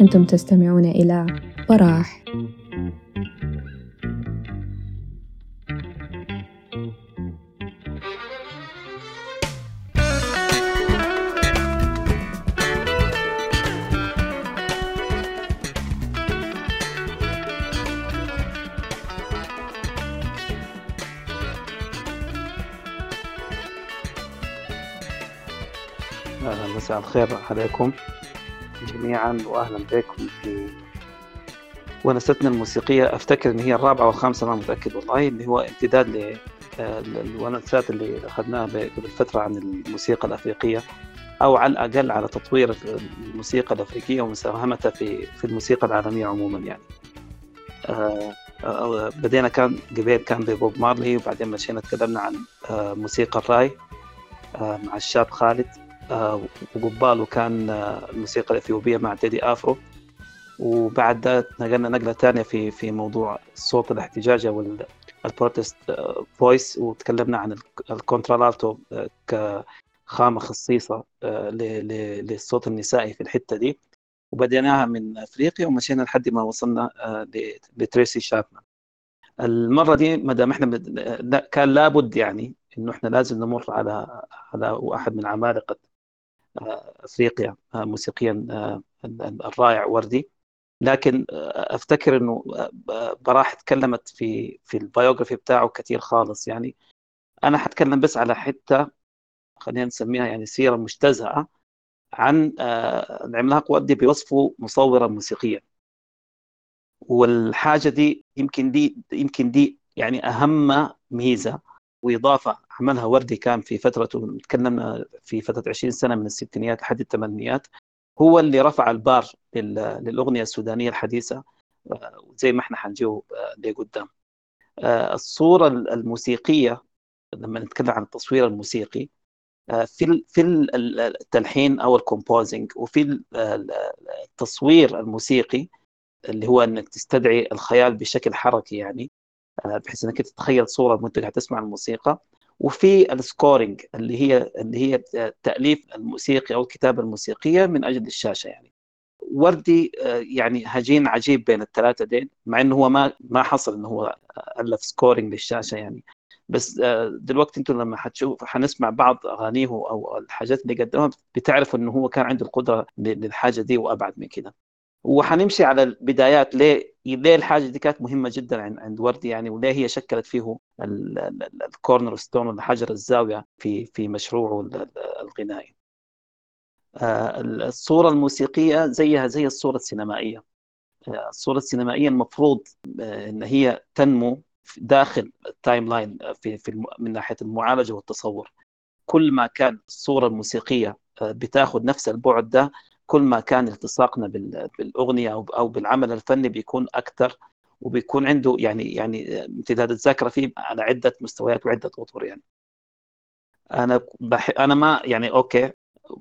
أنتم تستمعون إلى براح الخير عليكم جميعا واهلا بكم في ونستنا الموسيقية أفتكر إن هي الرابعة والخامسة ما متأكد والله اللي هو امتداد للونسات اللي أخذناها قبل فترة عن الموسيقى الأفريقية أو على الأقل على تطوير الموسيقى الأفريقية ومساهمتها في في الموسيقى العالمية عموما يعني. آه، آه، بدينا كان قبل كان ببوب مارلي وبعدين مشينا تكلمنا عن آه، موسيقى الراي مع الشاب خالد وقباله كان الموسيقى الإثيوبية مع تيدي آفرو. وبعد ذلك نقلنا نقلة ثانية في في موضوع الصوت الاحتجاجي ال protest voice وتكلمنا عن ال contralto كخامة خصيصة للصوت النسائي في الحتة دي. وبديناها من أفريقيا ومشينا لحد ما وصلنا لتريسي شابمان. المرة دي ما دام إحنا كان لابد يعني إنه إحنا لازم نمر على على واحد من عمالقة أفريقيا موسيقيا الرائع وردي. لكن أفتكر إنه براح تكلمت في في البيوغرافي بتاعه كثير خالص. يعني أنا حتكلم بس على حتة خلينا نسميها يعني سيرة مجتزأه عن العملاق وردي بوصفه مصورا موسيقيا والحاجة دي يمكن دي يمكن دي يعني أهم ميزة وإضافة عملها وردي كان في فترته تكلمنا في فترة 20 سنة من الستينيات لحد الثمانينيات. هو اللي رفع البار للأغنية السودانية الحديثة زي ما إحنا حنجيه لقدام. الصورة الموسيقية لما نتكلم عن التصوير الموسيقي في في التلحين أو ال composing وفي التصوير الموسيقي اللي هو إنك تستدعي الخيال بشكل حركي يعني. بحيث إنك تتخيل صورة وانت قاعد تسمع الموسيقى. وفي ال scoring اللي هي اللي هي تأليف الموسيقي أو الكتابة الموسيقية من أجل الشاشة يعني. وردي يعني هجين عجيب بين الثلاثة دين مع إنه هو ما ما حصل إنه هو ألف scoring للشاشة يعني. بس دلوقتي أنتم لما حتشوف حنسمع بعض أغانيه أو الحاجات اللي قدمها بتعرفوا إنه هو كان عنده القدرة للحاجة دي وأبعد من كده. وحنمشي على البدايات ليه ليه الحاجة دي كانت مهمة جدا عند وردي يعني وليه هي شكلت فيه الكورنر ستون ولا حجر الزاوية في في مشروعه الغنائي. الصورة الموسيقية زيها زي الصورة السينمائية. الصورة السينمائية المفروض إن هي تنمو داخل ال timeline في في من ناحية المعالجة والتصور. كل ما كان الصورة الموسيقية بتاخذ نفس البعد ده كل ما كان التصاقنا بالأغنية أو بالعمل الفني بيكون أكثر وبيكون عنده يعني يعني امتداد الذاكرة فيه على عدة مستويات وعدة أطر يعني. أنا بح... أنا ما يعني okay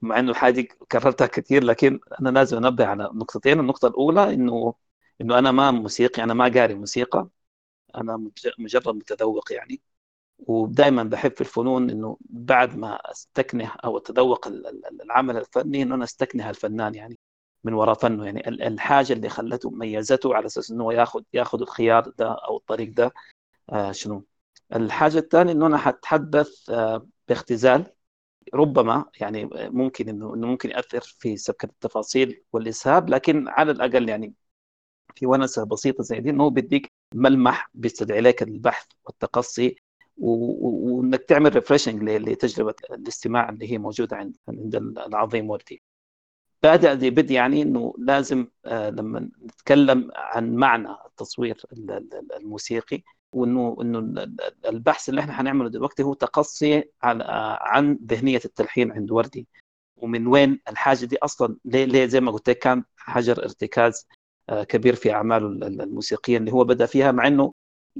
مع إنه الحاجة كررتها كثير لكن أنا لازم أنبه على نقطتين، النقطة الأولى إنه إنه أنا ما موسيقي أنا ما قاري موسيقى أنا مجرد متذوق يعني ودائما بحب في الفنون إنه بعد ما استكنه أو اتذوق العمل الفني إنه أنا استكنه الفنان يعني من وراء فنه. يعني الحاجة اللي خلته ميزته على أساس إنه ياخذ ياخذ الخيار ده أو الطريق ده آه شنو؟ الحاجة الثانية إنه أنا حتحدث آه باختزال. ربما يعني ممكن انه إنه ممكن يأثر في سبكة التفاصيل والإسهاب لكن على الأقل يعني في ونسة بسيطة زي دي إنه بيديك ملمح بيستدعي لك البحث والتقصي وإنك تعمل refreshing لتجربة الاستماع اللي هي موجودة عند عند العظيم وردي. بادئ ذي بدء يعني إنه لازم لما نتكلم عن معنى التصوير الموسيقي وانه إنه البحث اللي إحنا حنعمله دلوقتي هو تقصي على عن ذهنية التلحين عند وردي ومن وين الحاجة دي أصلا ليه, ليه زي ما قلت لك كان حجر ارتكاز كبير في أعماله الموسيقية اللي هو بدأ فيها مع إنه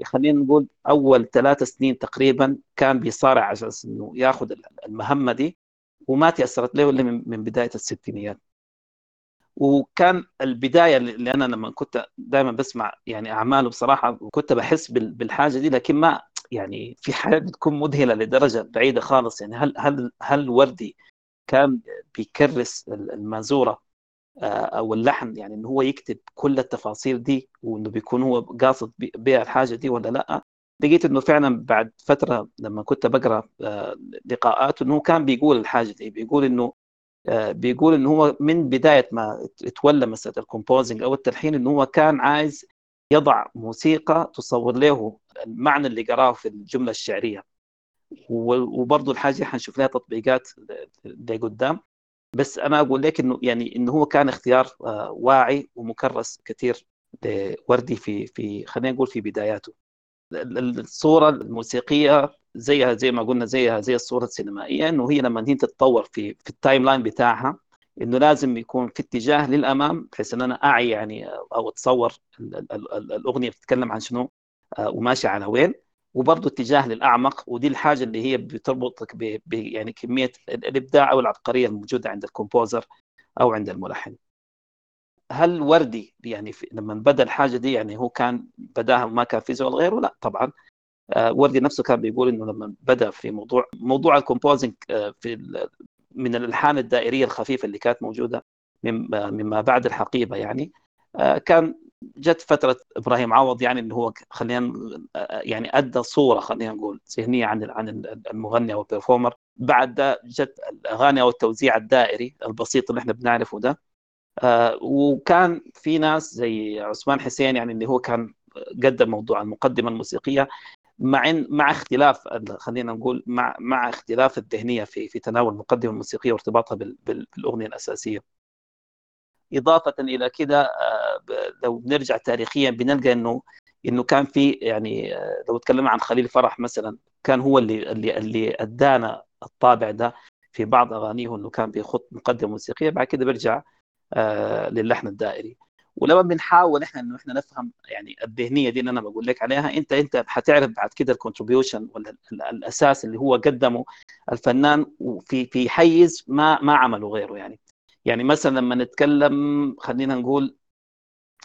خلينا نقول أول ثلاث سنين تقريبا كان بيصارع أساس إنه ياخذ المهمة دي وما تيسرت له إلا من بداية الستينيات. وكان البداية اللي أنا لما كنت دائما بسمع يعني أعماله بصراحة كنت بحس بالحاجة دي لكن ما يعني في حاجات بتكون مذهلة لدرجة بعيدة خالص. يعني هل هل هل وردي كان بيكرس المازوره أو اللحن يعني إنه هو يكتب كل التفاصيل دي وإنه بيكون هو قاصد بيها الحاجة دي ولا لأ. لقيت إنه فعلا بعد فترة لما كنت بقرأ آه، لقاءاته إنه كان بيقول الحاجة دي بيقول إنه آه، بيقول إنه هو من بداية ما تولى مسألة الكومبوزنج أو التلحين إنه هو كان عايز يضع موسيقى تصور له المعنى اللي قراه في الجملة الشعرية. وبرضه الحاجة حنشوف لها تطبيقات لقدام. بس أنا أقول لك إنه يعني إنه هو كان اختيار آه، واعي ومكرس كثير لوردي في في خلينا نقول في بداياته. الصورة الموسيقية زيها زي ما قلنا زيها زي الصورة السينمائية إنه هي لما هي تتطور في في ال timeline بتاعها إنه لازم يكون في اتجاه للأمام بحيث إن أنا أعي يعني أو أتصور الأغنية بتتكلم عن شنو آه، وماشي على وين وبرضه اتجاه للأعمق ودي الحاجة اللي هي بتربطك ب يعني كمية الإبداع أو العبقرية الموجودة عند ال composer أو عند الملحن. هل وردي يعني لما بدا الحاجة دي يعني هو كان بداها وما كان في زول غيره؟ لا طبعا آه، وردي نفسه كان بيقول إنه لما بدا في موضوع موضوع ال composing آه، في من الألحان الدائرية الخفيفة اللي كانت موجودة مما بعد الحقيبة يعني آه، كان جت فترة إبراهيم عوض يعني اللي هو خلينا يعني أدى صورة خلينا نقول ذهنية عن عن المغني أو البرفورمر بعد ده جت الأغاني أو التوزيع الدائري البسيط اللي إحنا بنعرفه ده آه، وكان في ناس زي عثمان حسين يعني اللي هو كان قدم موضوع المقدمه الموسيقيه مع مع اختلاف خلينا نقول مع مع اختلاف الذهنية في في تناول المقدمه الموسيقيه وارتباطها بالأغنية الأساسية. إضافة إلى كده آه، لو بنرجع تاريخيا بنلقى إنه إنه كان في يعني آه، لو تكلمنا عن خليل فرح مثلا كان هو اللي اللي اللي أدانا الطابع ده في بعض أغانيه إنه كان بيخط مقدمة موسيقية بعد كده بيرجع آه، للحن الدائري. ولما بنحاول إحنا إنه إحنا نفهم يعني الذهنية دي اللي أنا بقول لك عليها أنت أنت حتعرف بعد كده الكونتريبيوشن ولا الأساس اللي هو قدمه الفنان وفي في حيز ما ما عمله غيره يعني. يعني مثلا لما نتكلم خلينا نقول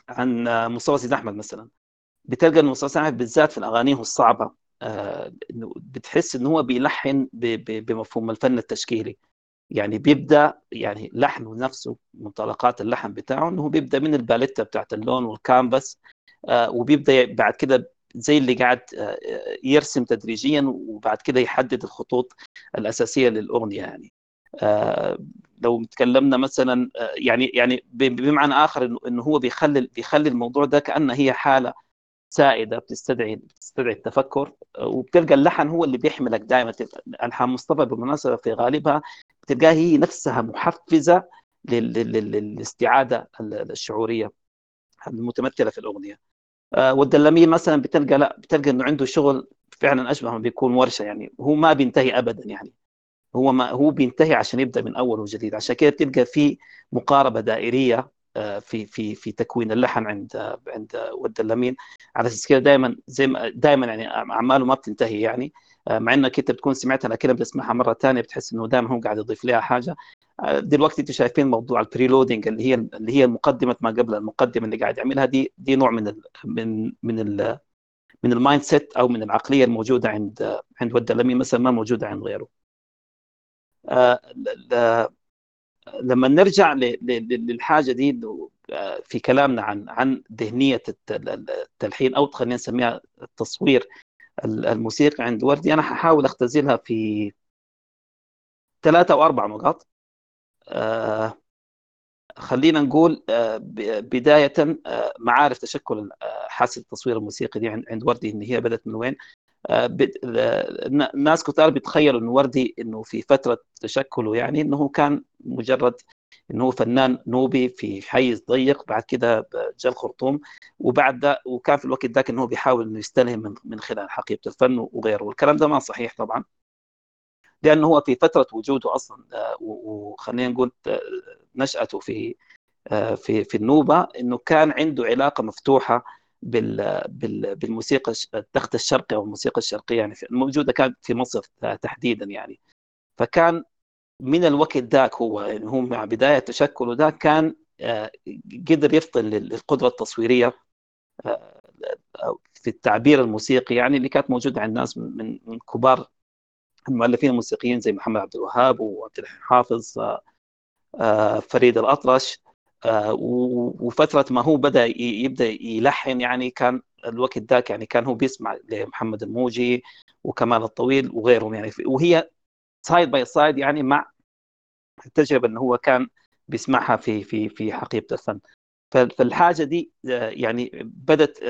عن مصطفى سيد أحمد مثلا بتلقى إن مصطفى سيد أحمد بالذات في اغانيه الصعبة آه، بتحس إن هو بيلحن بمفهوم الفن التشكيلي. يعني بيبدأ يعني لحنه نفسه منطلقات اللحن بتاعه إنه بيبدأ من الباليتا بتاعت اللون والكانفاس آه، وبيبدأ بعد كده زي اللي قاعد آه، يرسم تدريجيا وبعد كده يحدد الخطوط الأساسية للأغنية يعني. لو تكلمنا مثلا يعني يعني بمعنى آخر إنه هو بيخلي بيخلي الموضوع ده كأنه هي حالة سائدة بتستدعي بتستدعي التفكر وبتلقى اللحن هو اللي بيحملك دائما ألحان مصطفى بالمناسبه في غالبها بتلقاها هي نفسها محفزة للاستعادة الشعورية المتمثلة في الأغنية. آه، والدلمين مثلا بتلقى لا بتلقى إنه عنده شغل فعلا أشبه ما بيكون ورشة يعني هو ما بينتهي ابدا يعني. هو ما هو بينتهي عشان يبدأ من أول وجديد. عشان كده بتلقى في مقاربة دائرية آه، في في في تكوين اللحن عند عند ود اللمين. على أساس كده دائما زي ما دائما يعني أعماله ما بتنتهي يعني آه، مع إنك أنت بتكون سمعتها لكن بتسمعها مرة ثانية بتحس إنه دائما هو قاعد يضيف لها حاجة. آه، دلوقتي أنتم شايفين موضوع البريلودنج اللي هي اللي هي مقدمه ما قبل المقدمة اللي قاعد يعملها دي دي نوع من ال من من ال من ال mindset أو من العقلية الموجودة عند عند ود اللمين مثلا ما موجودة عند غيره. لما نرجع للحاجة دي آه، في كلامنا عن عن ذهنية التلحين أو خلينا نسميها التصوير الموسيقى عند وردي أنا حاحاول أختزلها في ثلاثة أو أربع نقاط آه، خلينا نقول بداية معارف تشكل حاسة التصوير الموسيقي دي عند وردي إن هي بدأت من وين؟ الناس كثار بيتخيلوا إنه وردي إنه في فترة تشكله يعني إنه كان مجرد إنه فنان نوبي في حيز ضيق بعد كده جاء الخرطوم وبعد ده وكان في الوقت ذاك إنه بيحاول إنه يستلهم من من خلال حقيبة الفن وغيره. والكلام ده ما صحيح طبعا لأنه هو في فترة وجوده أصلا آه، وخلينا نقول آه، نشأته في آه، في في النوبة إنه كان عنده علاقة مفتوحة بالموسيقى التخت الشرقي أو الموسيقى الشرقية يعني الموجودة كانت في مصر تحديدا يعني. فكان من الوقت ذاك هو يعني هو مع بداية تشكله ذاك كان آه، قدر يفطن للقدرة التصويرية آه، في التعبير الموسيقي يعني اللي كانت موجودة عند ناس من من كبار المؤلفين الموسيقيين زي محمد عبد الوهاب وعبد الحليم حافظ فريد الأطرش. وفترة ما هو بدأ يبدأ يلحن يعني كان الوقت ذاك يعني كان هو بيسمع لمحمد الموجي وكمال الطويل وغيرهم يعني. وهي side by side يعني مع التجربة إنه هو كان بيسمعها في في في حقيبة الفن. فالحاجة دي يعني بدت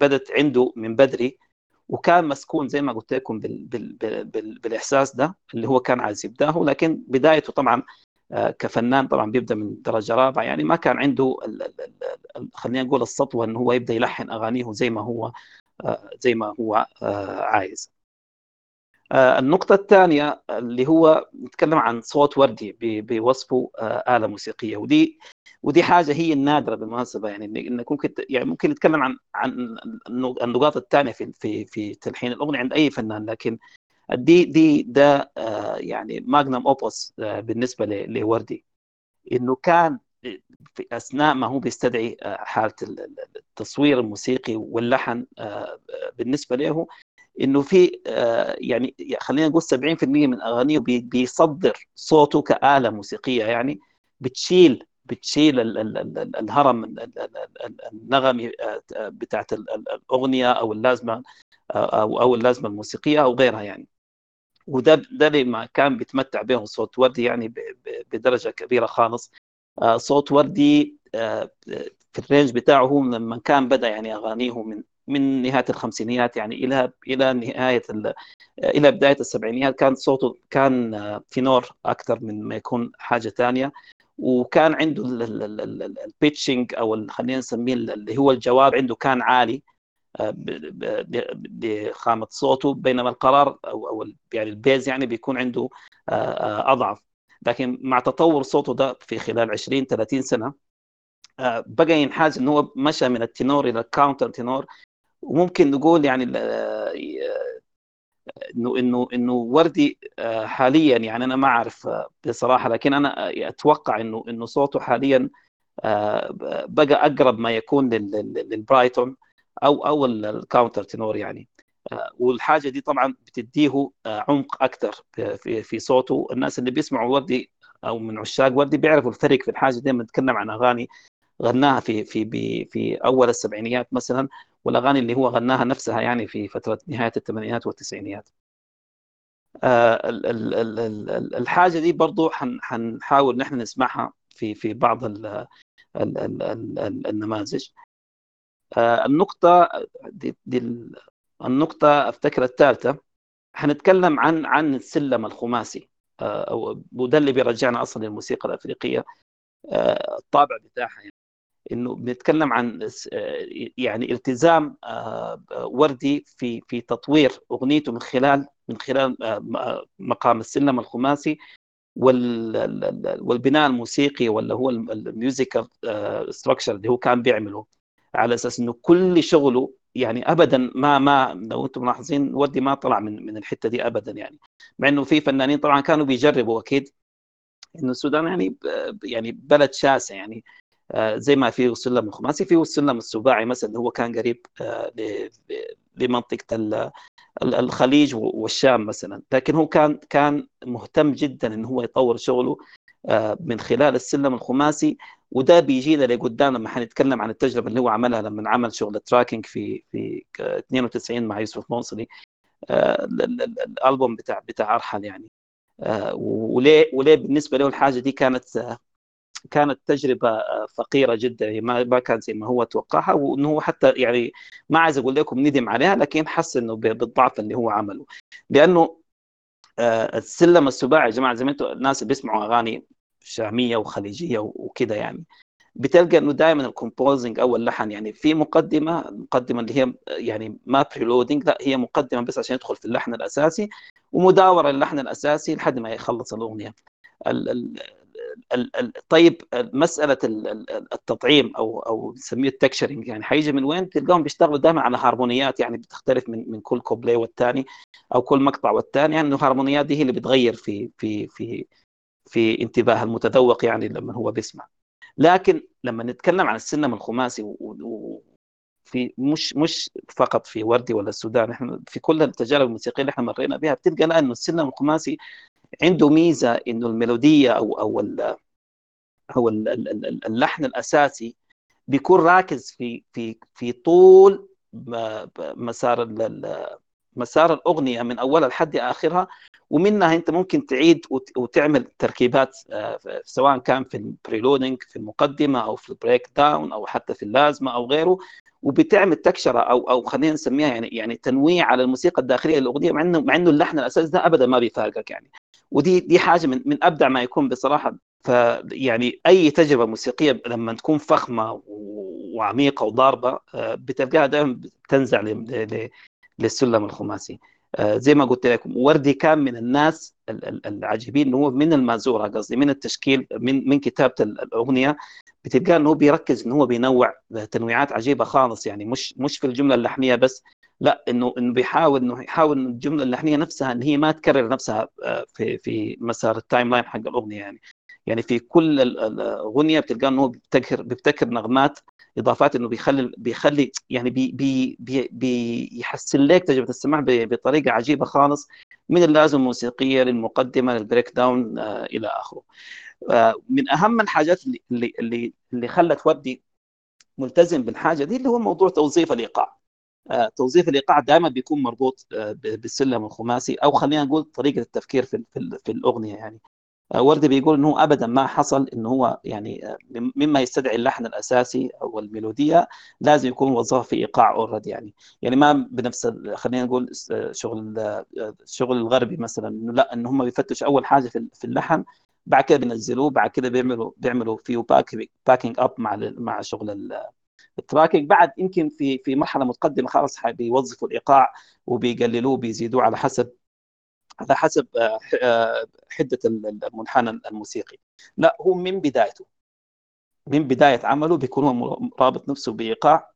بدت عنده من بدري وكان مسكون زي ما قلت لكم بال بال بال بالإحساس ده اللي هو كان عايز يبداه لكن بدايته طبعا كفنان طبعا بيبدأ من درجة رابعة يعني ما كان عنده خلينا نقول السطوه إنه هو يبدأ يلحن أغانيه زي ما هو زي ما هو عايز. النقطة الثانية اللي هو نتكلم عن صوت وردي بوصفه آلة موسيقية. ودي ودي حاجة هي النادرة بالمناسبة يعني إنك ممكن يعني ممكن نتكلم عن عن النقاط الثانية في في في تلحين الأغنية عند أي فنان لكن دي دي ده يعني ماجنم اوبوس بالنسبة لوردي انه كان في اثناء ما هو بيستدعي حاله التصوير الموسيقي واللحن بالنسبة له انه في يعني خلينا نقول 70% من اغانيه بيصدر صوته كآلة موسيقية يعني بتشيل بتشيل الهرم النغمي بتاعت الاغنيه أو اللازمه أو اللازمه الموسيقيه أو غيرها يعني وده ده اللي كان بيتمتع به صوت وردي يعني بدرجه كبيره خالص صوت وردي في الرينج بتاعه لما كان بدا يعني اغانيه من من نهايه الخمسينيات يعني إلى إلى نهايه إلى بدايه السبعينيات كان صوته كان في نور أكثر من ما يكون حاجة ثانية وكان عنده ال pitching أو خلينا نسميه اللي هو الجواب عنده كان عالي بخامة صوته بينما القرار أو أو يعني ال bass يعني بيكون عنده أضعف. لكن مع تطور صوته ده في خلال 20 30 سنة بقى ينحاز انه هو مشى من التنور إلى ال counter tenor. وممكن نقول يعني انه انه إنه وردي حاليا يعني أنا ما أعرف بصراحة. لكن أنا أتوقع انه إنه صوته حاليا بقى أقرب ما يكون لل baritone. أو أو ال counter tenor يعني. والحاجة دي طبعا بتديه عمق أكثر في في صوته. الناس اللي بيسمعوا وردي أو من عشاق وردي بيعرفوا الفرق في الحاجة دي. لما نتكلم عن أغاني غناها في في في أول السبعينيات مثلا والأغاني اللي هو غناها نفسها يعني في فترة نهاية الثمانينات والتسعينيات. آه الحاجة دي برضو حنحاول نحن نسمعها في في بعض ال ال ال ال النماذج. آه النقطة دي, دي النقطة افتكر الثالثة. حنتكلم عن عن السلم الخماسي آه وده اللي بيرجعنا أصلا للموسيقى الأفريقية الطابع بتاعها يعني. إنه بنتكلم عن يعني التزام وردي في في تطوير أغنيته من خلال من خلال مقام السلم الخماسي والبناء الموسيقي ولا هو ال musical structure اللي هو كان بيعمله. على أساس إنه كل شغله يعني ابدا ما ما لو أنتم ملاحظين وردي ما طلع من من الحتة دي ابدا يعني. مع إنه في فنانين طبعا كانوا بيجربوا أكيد إنه السودان يعني يعني بلد شاسع يعني. زي ما في السلم الخماسي في السلم السباعي مثلا هو كان قريب لمنطقة الخليج والشام مثلا. لكن هو كان كان مهتم جدا إنه هو يطور شغله من خلال السلم الخماسي وده بيجينا لقدام لما حنتكلم عن التجربة اللي هو عملها لما عمل شغل التراكنج في في 92 مع يوسف موصلي الألبوم بتاع بتاع أرحل يعني. وليه وليه بالنسبة له الحاجة دي كانت كانت تجربة فقيرة جدا. يعني ما ما كان زي ما هو توقعها وإنه هو حتى يعني ما عايز أقول لكم ندم عليها لكن حس إنه بالضعف اللي هو عمله. لأنه السلم السباعي يا جماعة زي ما أنتم الناس اللي بيسمعوا أغاني شاميه وخليجية وكده يعني بتلقى إنه دائما ال composing أو اللحن يعني في مقدمة المقدمه اللي هي يعني ما preluding لا هي مقدمة بس عشان يدخل في اللحن الأساسي ومداورة اللحن الأساسي لحد ما يخلص الأغنية طيب مسألة التطعيم أو أو نسميه التكشرنج يعني حيجي من وين؟ تلقاهم بيشتغلوا دائما على هارمونيات يعني بتختلف من من كل كوبليه والثاني أو كل مقطع والثاني يعني الهارمونيات دي هي اللي بتغير في في في في انتباه المتذوق يعني لما هو بيسمع. لكن لما نتكلم عن السلم الخماسي في مش مش فقط في وردي ولا السودان إحنا في كل التجارب الموسيقية اللي إحنا مرينا بها بتلقى لا إنه السلم الخماسي عنده ميزة إنه ال melody أو أو أو اللحن الأساسي بيكون راكز في في في طول مسار مسار الأغنية من أولها لحد آخرها ومنها أنت ممكن تعيد وتعمل تركيبات آه، سواء كان في ال preluding في المقدمة أو في ال breakdown أو حتى في اللازمة أو غيره. وبتعمل تكشرة أو أو خلينا نسميها يعني يعني تنويع على الموسيقى الداخلية للأغنية مع إنه مع إنه اللحن الأساسي ده ابدا ما بيفارقك يعني. ودي دي حاجة من من أبدع ما يكون بصراحة. فيعني أي تجربة موسيقية لما تكون فخمة وعميقة وضاربة آه، بتلقاها دائما تنزع للسلم الخماسي. آه، زي ما قلت لكم وردي كان من الناس العجيبين هو من المازورة قصدي من التشكيل من من كتابة الأغنية. بتلقى إنه بيركز إنه هو بينوع تنويعات عجيبة خالص يعني مش مش في الجملة اللحنية بس لا إنه إنه بيحاول إنه يحاول انه الجملة اللحنية نفسها إن هي ما تكرر نفسها آه، في في مسار ال timeline حق الأغنية يعني. يعني في كل الاغنيه بتلقى إنه بيبتكر بيبتكر نغمات إضافات إنه بيخلي بيخلي يعني بي بي بي بيحسن لك تجربة السماع بطريقة عجيبة خالص من اللازمه الموسيقية للمقدمة لل breakdown آه إلى آخره. آه من أهم الحاجات اللي اللي اللي خلت ودي ملتزم بالحاجة دي اللي هو موضوع توظيف الإيقاع. آه توظيف الإيقاع دائما بيكون مربوط بالسلم الخماسي أو خلينا نقول طريقة التفكير في, في الأغنية يعني. آه، وردي بيقول إنه ابدا ما حصل انه هو يعني آه، مما يستدعي اللحن الأساسي أو الميلوديه لازم يكون وظف في إيقاع اوريدي يعني. يعني ما بنفس خلينا نقول آه، شغل الشغل الغربي مثلا إنه لا ان هم بيفتشوا أول حاجة في اللحن بعد كده بينزلوه بعد كده بيعملوا بيعملوا فيه backing up مع مع شغل ال tracking بعد يمكن في في مرحلة متقدمة خلاص بيوظفوا الإيقاع وبيقللوه بيزيدوه على حسب على حسب آه، آه، حدة المنحنى الموسيقي. لا هو من بدايته. من بداية عمله بيكون هو رابط نفسه بإيقاع.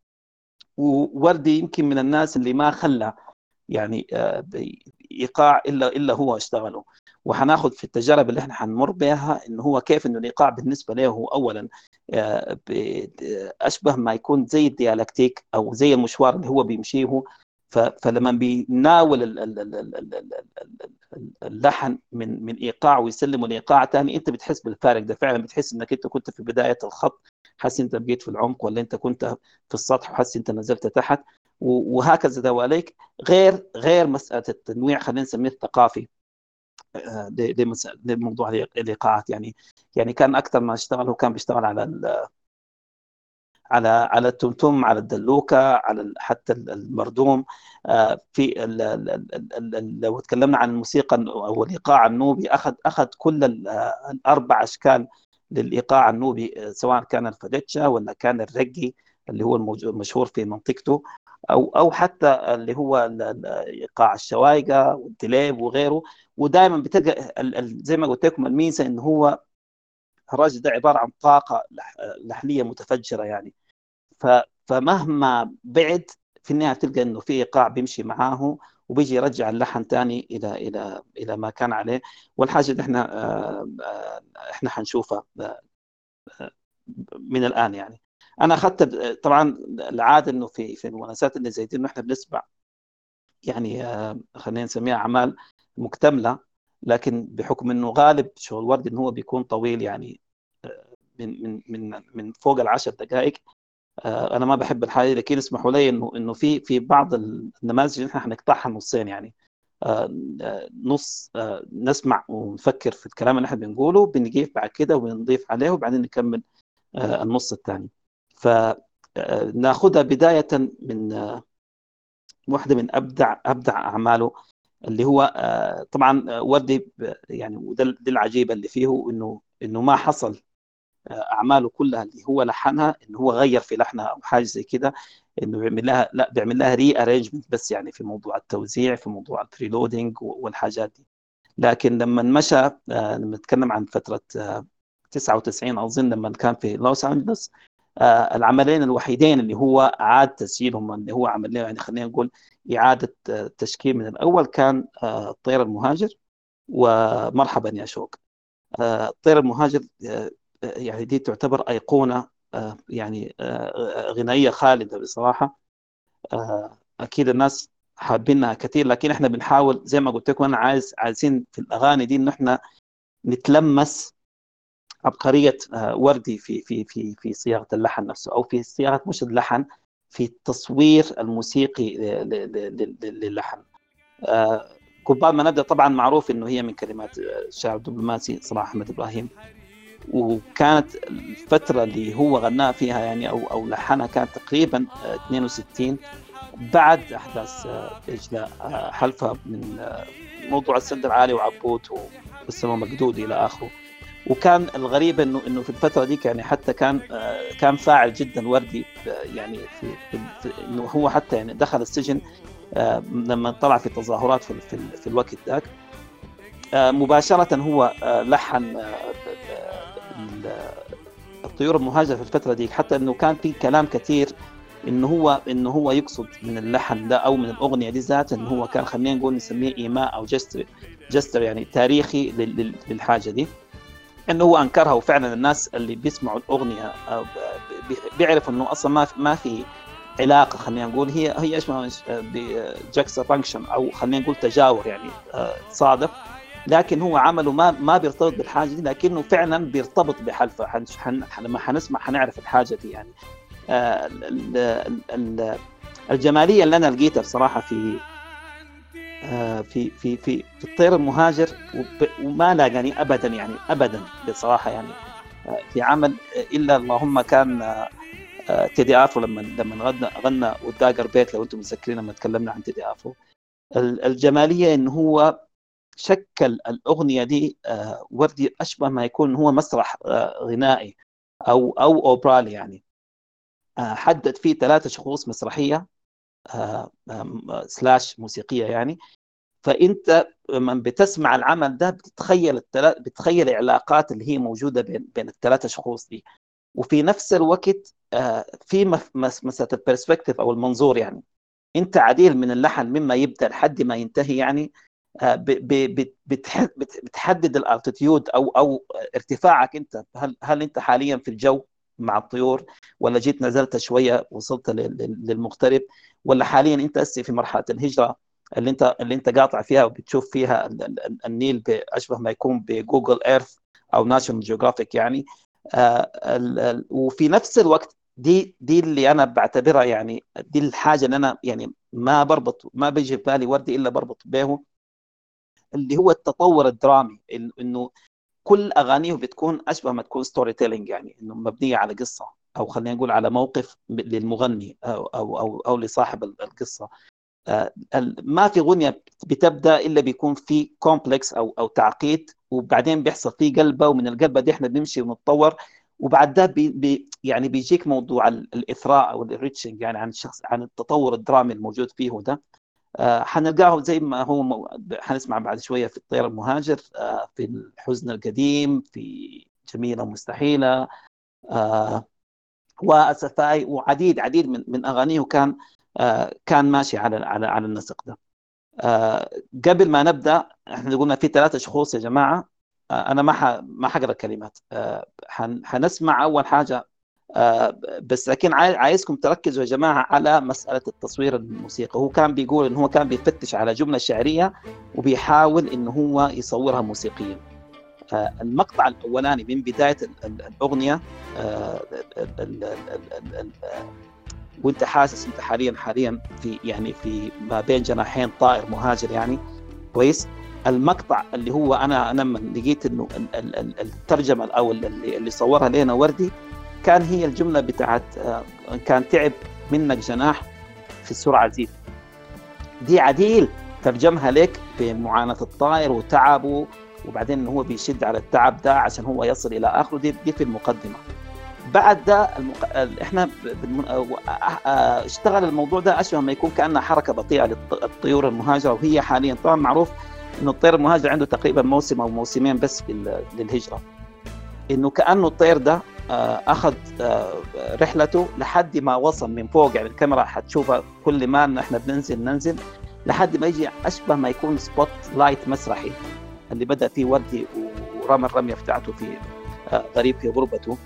ووردي يمكن من الناس اللي ما خلى يعني آه، ايقاع إلا إلا هو اشتغله. وحناخذ في التجارب اللي إحنا حنمر بها انه هو كيف إنه الإيقاع بالنسبة له هو اولا أشبه ما يكون زي الديالكتيك أو زي المشوار اللي هو بيمشيه. فلما بيناول اللحن من من إيقاع ويسلمه لايقاع ثاني أنت بتحس بالفارق ده فعلا بتحس إنك أنت كنت في بداية الخط حاسس أنت بقيت في العمق ولا أنت كنت في السطح وحاسس أنت نزلت تحت وهكذا دواليك غير غير مسألة التنويع خلينا نسميه الثقافي. آه، لموضوع الإيقاعات يعني يعني كان أكثر ما اشتغل هو كان بيشتغل على على على التمتم على الدلوكة على حتى المردوم. آه، في لو تكلمنا عن الموسيقى أو الإيقاع النوبي أخذ أخذ كل الأربع أشكال للإيقاع النوبي سواء كان الفدتشا ولا كان الرقي اللي هو المشهور في منطقته أو أو حتى اللي هو إيقاع الشوايقه والدليب وغيره. ودائما بتلقى زي ما قلت لكم الميزة انه هو الراجل ده عبارة عن طاقة لحنيه متفجرة يعني. فمهما بعد في النهاية تلقى إنه في إيقاع بيمشي معاه وبيجي يرجع اللحن ثاني إلى إلى إلى ما كان عليه. والحاجة اللي إحنا آه، آه، إحنا حنشوفها آه، من الآن يعني. أنا أخذت طبعا العادة إنه في في المناسبات اللي زي دي إنه إحنا بنسمع يعني خلينا نسميها أعمال مكتملة لكن بحكم إنه غالب شغل ورد إنه هو بيكون طويل يعني من من من من فوق العشر دقائق أنا ما بحب الحاجة لكن اسمحوا لي انه إنه في في بعض النماذج اللي إحنا حنقطعها نصين يعني. آه، نص آه، نسمع ونفكر في الكلام اللي إحنا بنقوله بنجيب بعد كده وبنضيف عليه وبعدين نكمل النص الثاني فناخذها بداية من واحدة من ابدع أبدع أعماله اللي هو طبعا وردي يعني وده العجيبة اللي فيه انه إنه ما حصل أعماله كلها اللي هو لحنها انه هو غير في لحنها أو حاجة زي كده إنه بيعمل لها لا بيعمل لها rearrangement بس يعني في موضوع التوزيع في موضوع ال preluding والحاجات دي. لكن لما مشى آه، لما نتكلم عن فترة 99 آه، أظن لما كان في لوس انجلوس آه، العملين الوحيدين اللي هو اعاد تسجيلهم اللي هو عمل يعني خلينا نقول إعادة تشكيل من الأول كان الطير المهاجر ومرحبا يا شوق. الطير المهاجر يعني دي تعتبر أيقونة آه، يعني آه، غنائية خالدة بصراحة. أكيد الناس حابينها كثير لكن إحنا بنحاول زي ما قلت لكم أنا عايز عايزين في الأغاني دي انه إحنا نتلمس عبقرية وردي في في في في صياغة اللحن نفسه أو في صياغة مش اللحن في التصوير الموسيقي للحن. كوباب ما نبدأ طبعا معروف إنه هي من كلمات الشاعر الدبلوماسي صلاح أحمد إبراهيم. وكانت الفترة اللي هو غناها فيها يعني أو أو لحنها كانت تقريبا 62 بعد أحداث إجلاء حلفة من موضوع السد العالي وعبوت والسماء مقدود إلى آخره. وكان الغريب انه إنه في الفترة دي يعني حتى كان كان فاعل جدا وردي يعني في, في إنه هو حتى يعني دخل السجن لما طلع في تظاهرات في, في, في الوقت ذاك. مباشرة هو لحن الطيور المهاجرة في الفترة دي حتى إنه كان في كلام كثير إنه هو إنه هو يقصد من اللحن ده أو من الأغنية دي ذات إنه هو كان خلينا نقول نسميه إيماء أو جستر جستر يعني تاريخي للحاجة دي. إنه هو أنكرها وفعلا الناس اللي بيسمعوا الأغنية بيعرفوا إنه أصلا ما في ما في علاقة خلينا نقول هي هي إيش جاكسا فانكشن أو خلينا نقول تجاور يعني صادف لكن هو عمله ما ما بيرتبط بالحاجة دي لكنه فعلا بيرتبط بحلفه حن لما حنسمع حنعرف الحاجة دي يعني. آه ال ال الجمالية اللي أنا لقيتها بصراحة في آه في في في في الطير المهاجر وما لاقاني ابدا يعني ابدا بصراحة يعني آه في عمل إلا اللهم كان تيدي آفرو لما لما غنى غنى بيت لو أنتم متذكرين لما تكلمنا عن تيدي آفرو. الجمالية إن هو شكل الأغنية دي وردي أشبه ما يكون هو مسرح غنائي أو أو أوبرالي يعني. حدد فيه ثلاثة شخوص مسرحية slash موسيقية يعني. فأنت من بتسمع العمل ده بتتخيل التلا... بتتخيل العلاقات اللي هي موجودة بين بين الثلاثة شخوص دي. وفي نفس الوقت في مساله ال perspective أو المنظور يعني. أنت عديل من اللحن مما يبدأ لحد ما ينتهي يعني. بتحدد ال altitude أو أو ارتفاعك أنت. هل هل أنت حاليا في الجو مع الطيور ولا جيت نزلت شوية وصلت للمغترب ولا حاليا أنت هسه في مرحلة الهجرة اللي انت اللي أنت قاطع فيها وبتشوف فيها النيل اشبه ما يكون بجوجل إيرث أو ناشونال جيوغرافيك يعني. وفي نفس الوقت دي دي اللي أنا بعتبرها يعني دي الحاجة اللي أنا يعني ما بربط ما بيجي في بالي وردي إلا بربط به اللي هو التطور الدرامي إنه كل أغانيه بتكون أشبه ما تكون storytelling يعني إنه مبنية على قصة أو خلينا نقول على موقف للمغني أو أو أو, أو لصاحب القصة. ما في غنية بتبدأ إلا بيكون في complex أو أو تعقيد وبعدين بيحصل في قلبة ومن القلبة دي إحنا بنمشي ونتطور وبعد ده بي بي يعني بيجيك موضوع الإثراء أو ال enriching يعني عن الشخص عن التطور الدرامي الموجود فيه ده. آه حنلقاه زي ما هو. حنسمع بعد شوية في الطير المهاجر آه في الحزن القديم في جميلة مستحيله آه واسفاي وعديد عديد من من أغانيه كان كان ماشي على على على النسق ده قبل ما نبدأ إحنا قلنا في ثلاثة شخوص يا جماعة أنا ما. ما حقرأ الكلمات حن... حنسمع أول حاجة بس لكن عايزكم تركزوا يا جماعة على مسألة التصوير الموسيقي هو كان بيقول إن هو كان بيفتش على جملة شعرية وبيحاول إن هو يصورها موسيقيا. آه المقطع الأولاني من بداية الأغنية آه وأنت حاسس أنت حاليا حاليا في يعني في ما بين جناحين طائر مهاجر يعني. كويس. المقطع اللي هو أنا أنا لما لقيت إنه الترجمة أو اللي, صورها لنا وردي كان هي الجملة بتاعت كان تعب منك جناح في السرعة زيد دي عديل ترجمها لك بمعاناة الطائر وتعبه وبعدين هو بيشد على التعب ده عشان هو يصل إلى آخره. دي, دي في المقدمة. بعد ده المق... إحنا بالم... اشتغل الموضوع ده اشبه ما يكون كأنها حركة بطيئة للطيور المهاجرة وهي حاليا طبعا معروف إنه الطير المهاجر عنده تقريبا موسم أو موسمين بس للهجرة. إنه كأنه الطير ده أخذ رحلته لحد ما وصل من فوق. يعني الكاميرا حتشوفها كل ما إحنا بننزل ننزل لحد ما يجي أشبه ما يكون spotlight مسرحي اللي بدأ فيه وردي ورمى الرمية بتاعته في غريب في غربته.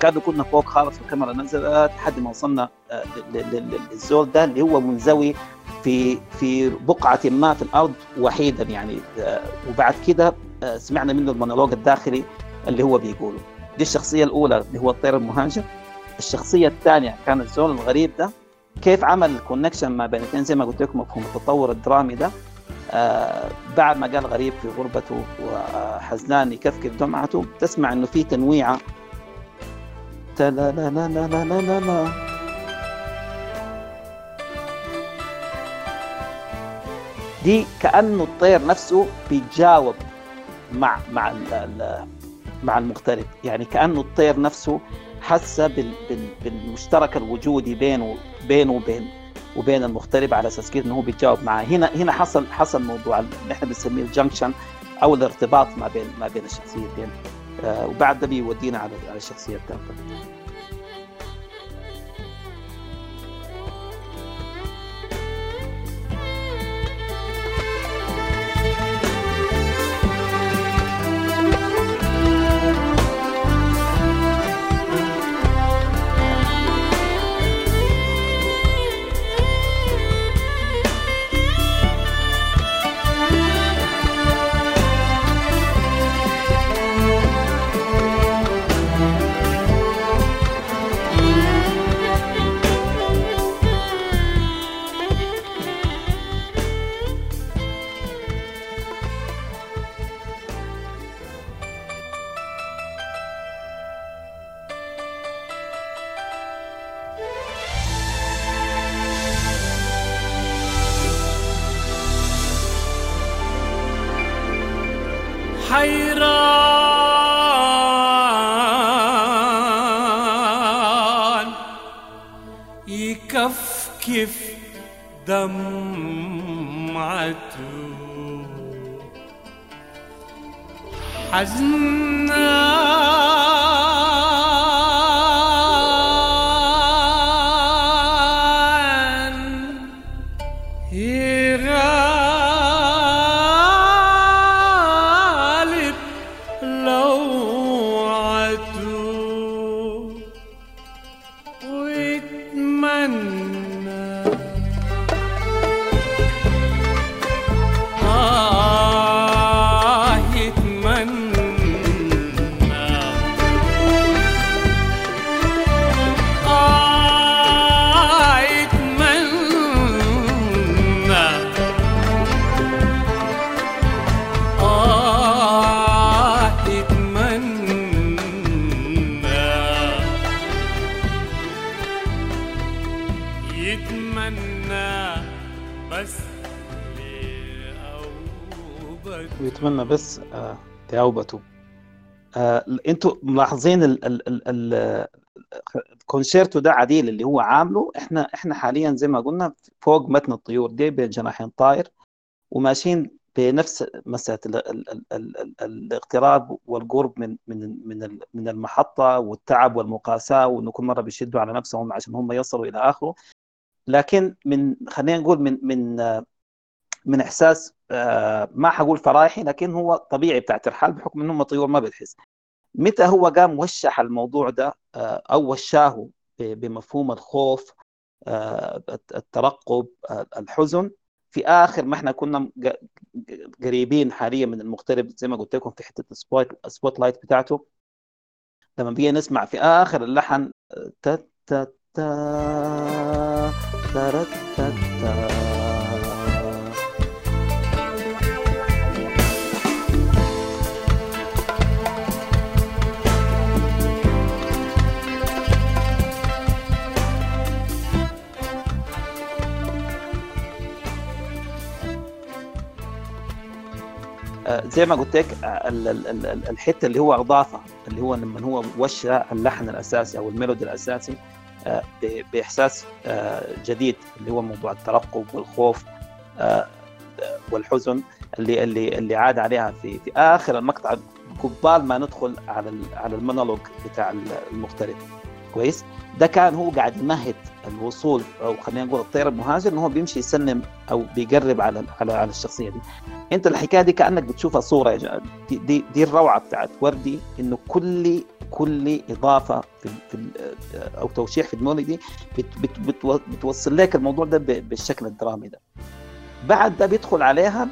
كانوا كنا فوق خالص والكاميرا نزلت لحد ما وصلنا آه، للزول ده اللي هو منزوي في في بقعة ما في الأرض وحيدا يعني آه، وبعد كده آه، سمعنا منه المونولوج الداخلي اللي هو بيقوله. دي الشخصية الأولى اللي هو الطير المهاجر. الشخصية الثانية كان الزول الغريب ده. كيف عمل ال connection ما بين الاثنين زي ما قلت لكم مفهوم التطور الدرامي ده. آه بعد ما قال غريب في غربته وحزنان يكفكف دمعته تسمع إنه في تنويعة. لا لا لا لا لا لا لا دي كأنه الطير نفسه بيتجاوب مع مع مع المغترب. يعني كأنه الطير نفسه حس بالمشترك الوجودي بينه بينه وبين وبين المغترب على أساس كده انه هو بيتجاوب معاه. هنا هنا حصل حصل موضوع اللي إحنا بنسميه الجنكشن أو الارتباط ما بين ما بين الشخصيتين. آه وبعد ده بيودينا على على الشخصية الثالثه ويتمنى بس آه توبته آه أنتوا ملاحظين الكونسيرتو ده عديل اللي هو عامله؟ إحنا إحنا حاليا زي ما قلنا فوق متن الطيور دي بين جناحين طائر وماشيين بنفس مسألة الاقتراب والقرب من من من من المحطة والتعب والمقاساة وإنه كل مرة بيشدوا على نفسهم عشان هم يصلوا إلى آخره. لكن من خلينا نقول من من من إحساس آه، ما حقول فرايحي لكن هو طبيعي بتاع ترحال بحكم انهم طيور ما بتحس. متى هو قام وشح الموضوع ده؟ آه، أو وشاه بمفهوم الخوف آه، الترقب الحزن. في آخر ما إحنا كنا قريبين حاليا من المغترب زي ما قلت لكم في حتة ال spotlight بتاعته. لما بيجي نسمع في آخر اللحن تا تا تا تا تا تا. زي ما قلت لك الحتة اللي هو اضافها اللي هو لما هو وشى اللحن الأساسي أو الميلودي الأساسي آه، بإحساس آه، جديد اللي هو موضوع الترقب والخوف آه، والحزن اللي اللي اللي عاد عليها في في آخر المقطع قبال ما ندخل على على المونولوج بتاع المغترب كويس؟ ده كان هو قاعد يمهد الوصول أو خلينا نقول الطير المهاجر انه هو بيمشي يسلم أو بيقرب على على على الشخصية دي. أنت الحكاية دي كأنك بتشوفها صورة يا دي, دي, دي الروعة بتاعت وردي إنه كل كل إضافة في, في أو توشيح في ال melody بت بت بت بتوصل لك الموضوع ده بالشكل الدرامي ده. بعد ده بيدخل عليها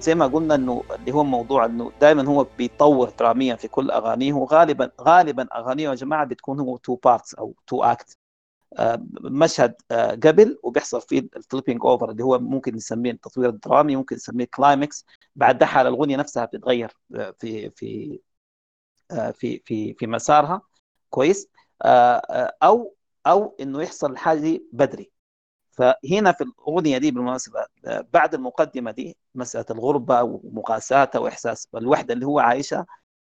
زي ما قلنا إنه اللي هو موضوع إنه دائما هو بيطور دراميا في كل أغانيه وغالبا غالبا أغانيه يا جماعة بتكون هو two parts أو two act مشهد آه، قبل وبيحصل فيه ال flipping over اللي هو ممكن نسميه التطوير الدرامي ممكن نسميه climax بعد ده حال الأغنية نفسها بتتغير آه، في في آه، في في في مسارها. كويس. أو أو إنه يحصل الحاجة دي بدري. فهنا في الأغنية دي بالمناسبة بعد المقدمة دي مسألة الغربة ومقاساتها وإحساس الوحدة اللي هو عايشها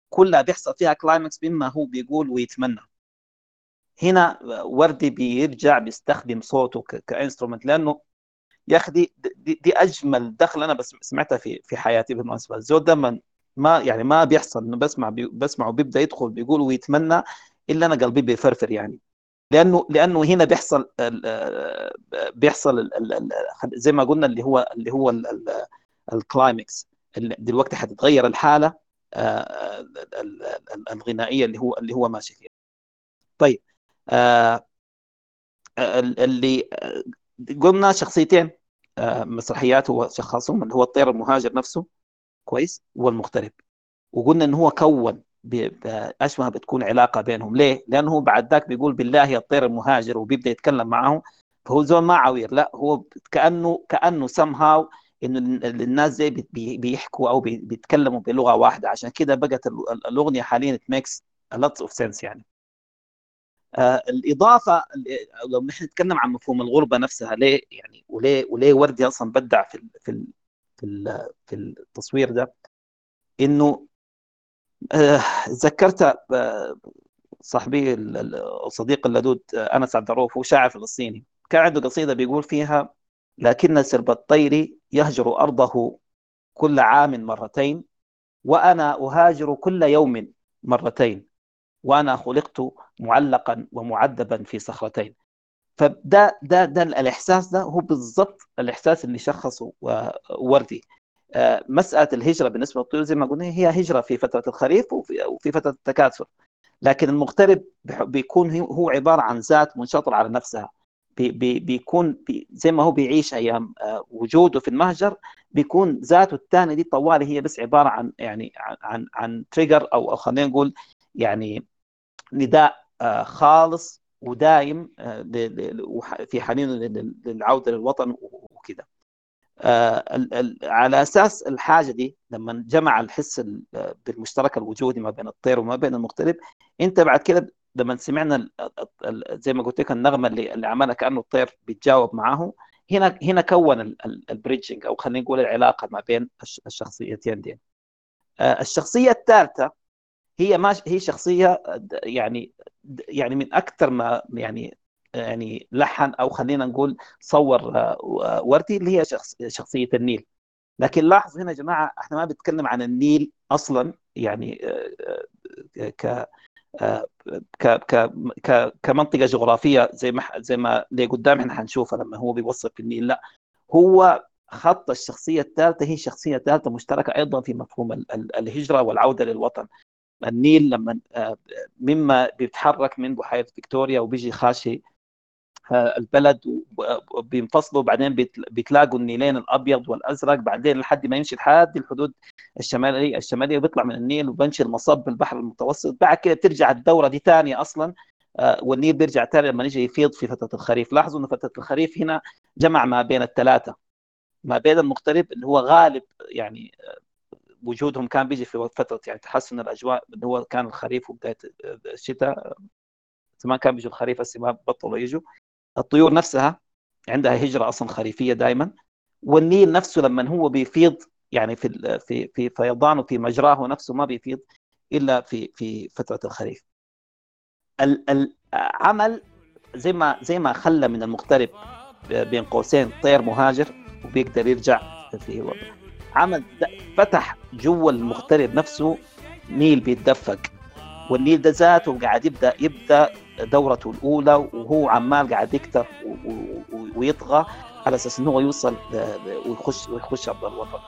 كلها بيحصل فيها climax مما هو بيقول ويتمنى. هنا وردي بيرجع بيستخدم صوته ك instrument لأنه يا أخي دي, دي, دي أجمل دخل أنا بس سمعتها في في حياتي بالمناسبة. الزول ده من ما يعني ما بيحصل إنه بسمع بي بسمعه بيبدأ يدخل بيقول ويتمنى إلا أنا قلبي بيفرفر يعني. لأنه لأنه هنا بيحصل بيحصل زي ما قلنا اللي هو اللي هو ال climax دلوقتي حتتغير الحالة آه، الغنائية اللي هو اللي هو ماشي فيها. طيب اللي آه، قلنا شخصيتين آه مسرحيات هو شخصهم اللي هو الطير المهاجر نفسه كويس والمغترب. وقلنا ان هو كون اشبه بتكون علاقة بينهم. ليه؟ لأنه بعد ذاك بيقول بالله يا الطير المهاجر وبيبدأ يتكلم معه فهو زول ما عوير لا هو كأنه كأنه هاو إنه الناس زي بيحكوا أو بيتكلموا بلغة واحدة. عشان كده بقت الأغنية حاليا ميكس lots of sense يعني. آه الإضافة لو نحن نتكلم عن مفهوم الغربة نفسها ليه يعني وليه وليه وردي أصلا بدع في في في في التصوير ده؟ إنه آه ذكرت آه صاحبي الصديق اللدود آه، أنس عبد الرؤوف هو شاعر فلسطيني. كان عنده قصيدة بيقول فيها لكن سرب الطير يهجر أرضه كل عام مرتين وأنا أهاجر كل يوم مرتين. وأنا خلقت معلقا ومعذبا في صخرتين. فده ده ده الإحساس ده هو بالضبط الإحساس اللي شخصه وردي. آه، مسألة الهجرة بالنسبة للطيور زي ما قلنا هي هجرة في فترة الخريف وفي, فترة التكاثر. لكن المغترب بيكون هو عبارة عن ذات منشطرة على نفسها. بي بي بيكون بي زي ما هو بيعيش أيام آه، وجوده في المهجر بيكون ذاته الثانية دي طوالي هي بس عبارة عن يعني عن عن تريجر أو خلينا نقول يعني نداء آه، خالص ودايم آه، في حنين للعودة للوطن وكذا آه، على أساس الحاجة دي لما جمع الحس بالمشترك الوجودي ما بين الطير وما بين المغترب انت بعد كده لما سمعنا زي ما قلت لك النغمة اللي عملها كأنه الطير بيتجاوب معاه هنا هنا كون البريدجنج أو خلينا نقول العلاقة ما بين الشخصيتين دي. الشخصية الثالثة هي ما هي شخصية يعني يعني من أكثر ما يعني يعني لحن أو خلينا نقول صور آه، وردي اللي هي شخص شخصية النيل. لكن لاحظ هنا يا جماعة إحنا ما بنتكلم عن النيل أصلا يعني آه، ك ك ك كمنطقة جغرافية زي ما زي ما اللي قدام إحنا حنشوفها لما هو بيوصف النيل لا. هو خط الشخصية الثالثة هي شخصية ثالثة مشتركة أيضا في مفهوم الهجرة والعودة للوطن. النيل لما آه، مما بيتحرك من بحيرة فيكتوريا وبيجي خاشي آه، البلد وبينفصلوا بعدين بيتلاقوا النيلين الأبيض والأزرق بعدين لحد ما يمشي لحد الحدود الشماليه الشمالية وبيطلع من النيل وبنشي المصب بالبحر المتوسط. بعد كده بترجع الدورة دي ثانية أصلا آه، والنيل بيرجع ثاني لما يجي يفيض في فترة الخريف. لاحظوا إن فترة الخريف هنا جمع ما بين الثلاثة. ما بين المغترب اللي هو غالب يعني وجودهم كان بيجي في فترة يعني تحسن الأجواء اللي هو كان الخريف وبداية الشتاء زمان كان بيجوا الخريف هسه ما بطلوا يجوا الطيور نفسها عندها هجرة أصلا خريفية دائما والنيل نفسه لما هو بيفيض يعني في في في فيضانه في مجراه نفسه ما بيفيض إلا في في فترة الخريف. العمل زي ما زي ما خلى من المغترب بين قوسين طير مهاجر وبيقدر يرجع في وضع. عمل فتح جوا المغترب نفسه نيل بيتدفق. والنيل ده ذاته قاعد يبدا يبدأ دورته الأولى وهو عمال قاعد يكتر ويطغى على أساس إنه يوصل ويخش ويخش أرض الوطن.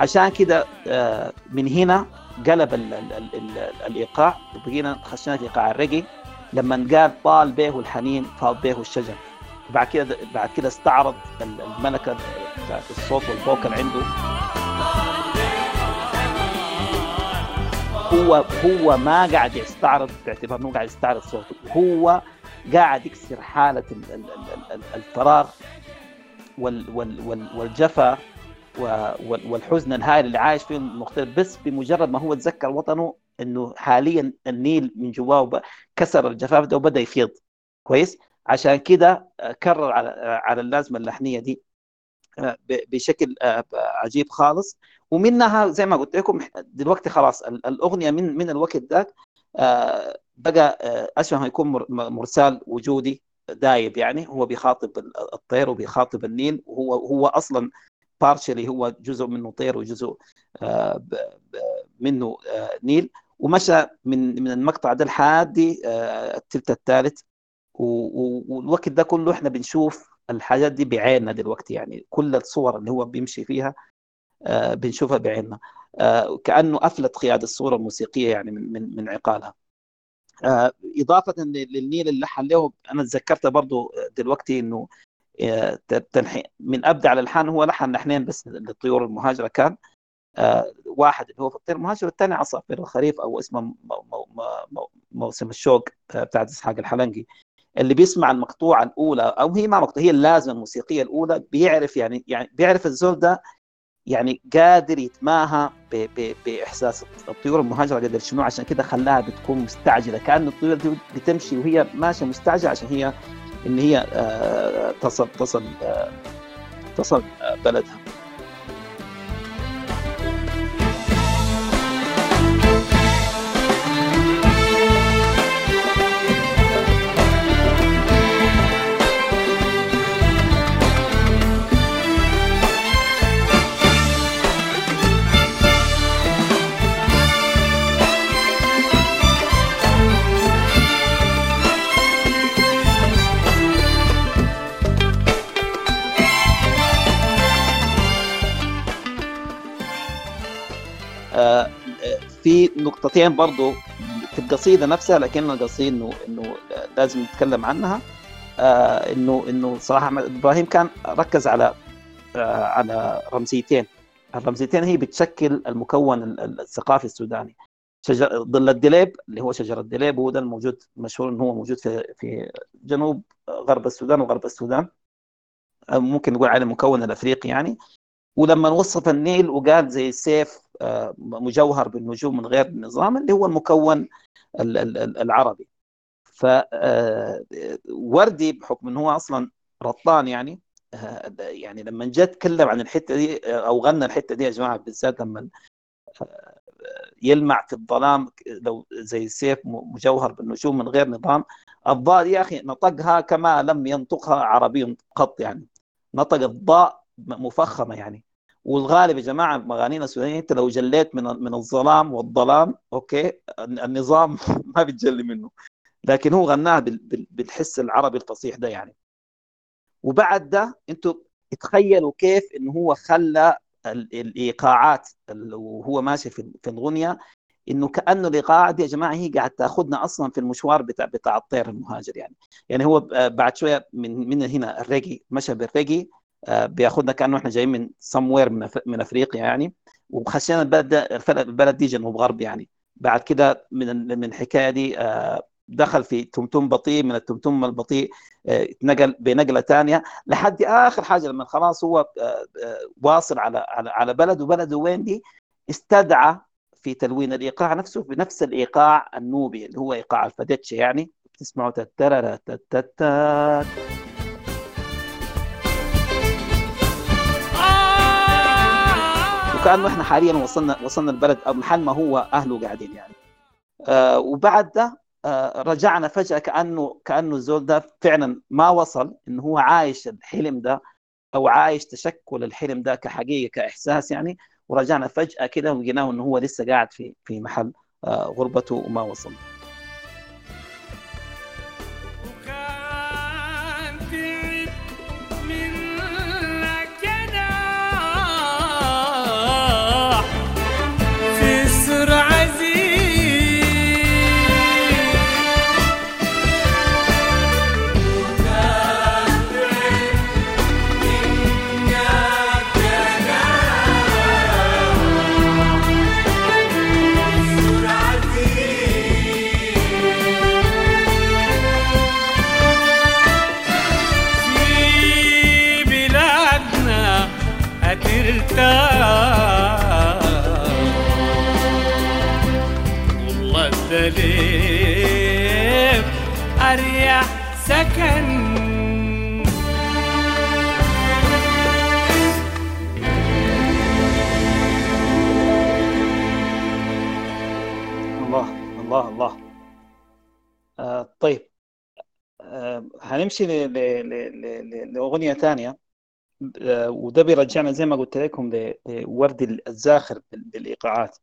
عشان كده آه، من هنا قلب ال ال ال ال الإيقاع. وبقينا خشينا في إيقاع الريجي لما قال طال به الحنين فاض به الشجر. بعد كده بعد كده استعرض الملكة بتاعت الصوت والفوكل عنده. هو هو ما قاعد يستعرض باعتبار انه قاعد يستعرض صوته. هو قاعد يكسر حالة الفراغ والجفا والحزن الهائل اللي عايش فيه المغترب بس بمجرد ما هو تذكر وطنه إنه حاليا النيل من جواه كسر الجفاف ده وبدأ يفيض كويس؟ عشان كده كرر على على اللازمة اللحنية دي آه، بشكل آه، عجيب خالص. ومنها زي ما قلت لكم دلوقتي خلاص الأغنية من من الوقت ذاك آه، بقى اشبه يكون مرسال وجودي دايب يعني. هو بيخاطب الطير وبيخاطب النيل وهو هو أصلا partially هو جزء منه طير وجزء منه نيل. ومشى من من المقطع ده لحد الثلث الثالث. والوقت ده كله إحنا بنشوف الحاجات دي بعيننا دلوقتي يعني كل الصور اللي هو بيمشي فيها آه بنشوفها بعيننا. آه كأنه أفلت قيادة الصورة الموسيقية يعني من من من عقالها. آه إضافة للنيل اللي لحن له أنا تذكرت برضه دلوقتي إنه من أبدع الألحان هو لحن لحنين بس للطيور المهاجرة كان. واحد اللي هو في الطير المهاجر والثاني عصافير الخريف أو اسمه موسم الشوق بتاعت إسحاق الحلنقي اللي بيسمع المقطوعة الأولى أو هي ما مقطوعة هي اللازمة الموسيقية الأولى بيعرف يعني يعني بيعرف الزول ده يعني قادر يتماهى بإحساس الطيور المهاجرة قدر شنو عشان كده خلاها بتكون مستعجلة. كأن الطيور دي بتمشي وهي ماشية مستعجلة عشان هي إن هي آه تصل تصل آه تصل آه بلدها. في نقطتين برضو في القصيدة نفسها لكن القصيدة إنه إنه لازم نتكلم عنها. آه إنه إنه صراحة إبراهيم كان ركز على آه على رمزيتين. الرمزيتين هي بتشكل المكون الثقافي السوداني. شجر ظل الدليب اللي هو شجر الدليب هو ده الموجود مشهور إنه هو موجود في في جنوب غرب السودان وغرب السودان. ممكن نقول عليه المكون الأفريقي يعني. ولما وصف النيل وقال زي سيف آه، مجوهر بالنجوم من غير نظام اللي هو المكون العربي. فوردي آه، بحكم إنه هو أصلا رطان يعني آه، يعني لما جاء اتكلم عن الحتة دي أو غنى الحتة دي يا جماعة بالذات لما يلمع في الظلام لو زي سيف مجوهر بالنجوم من غير نظام. الضاء يا أخي نطقها كما لم ينطقها عربي قط يعني. نطق الضاء مفخمة يعني. والغالب يا جماعة مغانينا السودانية انت لو جليت من من الظلام والظلام أوكي النظام ما بتجلي منه. لكن هو غناها بالحس العربي الفصيح ده يعني. وبعد ده أنتوا تخيلوا كيف إنه هو خلى الإيقاعات وهو ماشي في الغنية إنه كأنه الايقاع دي يا جماعة هي قاعد تأخذنا أصلا في المشوار بتاع بتاع الطير المهاجر يعني. يعني هو بعد شوية من من هنا الريجي مشى بالريجي بياخذنا كأنه إحنا جايين من سموير من, من أفريقيا يعني. وخشينا البلد ده البلد دي جنوب غرب يعني. بعد كده من من الحكاية دي آه، دخل في تمتم بطيء من التمتم البطيء اتنقل آه، بنقلة ثانية لحد آخر حاجة لما خلاص هو واصل على على على بلد وبلده وين دي؟ استدعى في تلوين الإيقاع نفسه بنفس الإيقاع النوبي اللي هو إيقاع الفدتشه يعني. بتسمعوا تترى وكأنه إحنا حاليا وصلنا وصلنا البلد أو محل ما هو أهله قاعدين يعني. آه وبعد ده آه رجعنا فجأة كانه كأنه الزول ده فعلا ما وصل انه هو عايش الحلم ده أو عايش تشكل الحلم ده كحقيقة كإحساس يعني. ورجعنا فجأة كده ولقيناه إنه هو لسه قاعد في في محل آه غربته وما وصل. الله الله. آه طيب. آه هنمشي ل- ل- ل- ل- لأغنية ثانية. آه وده بيرجعنا زي ما قلت لكم لورد الزاخر بال- بالإيقاعات.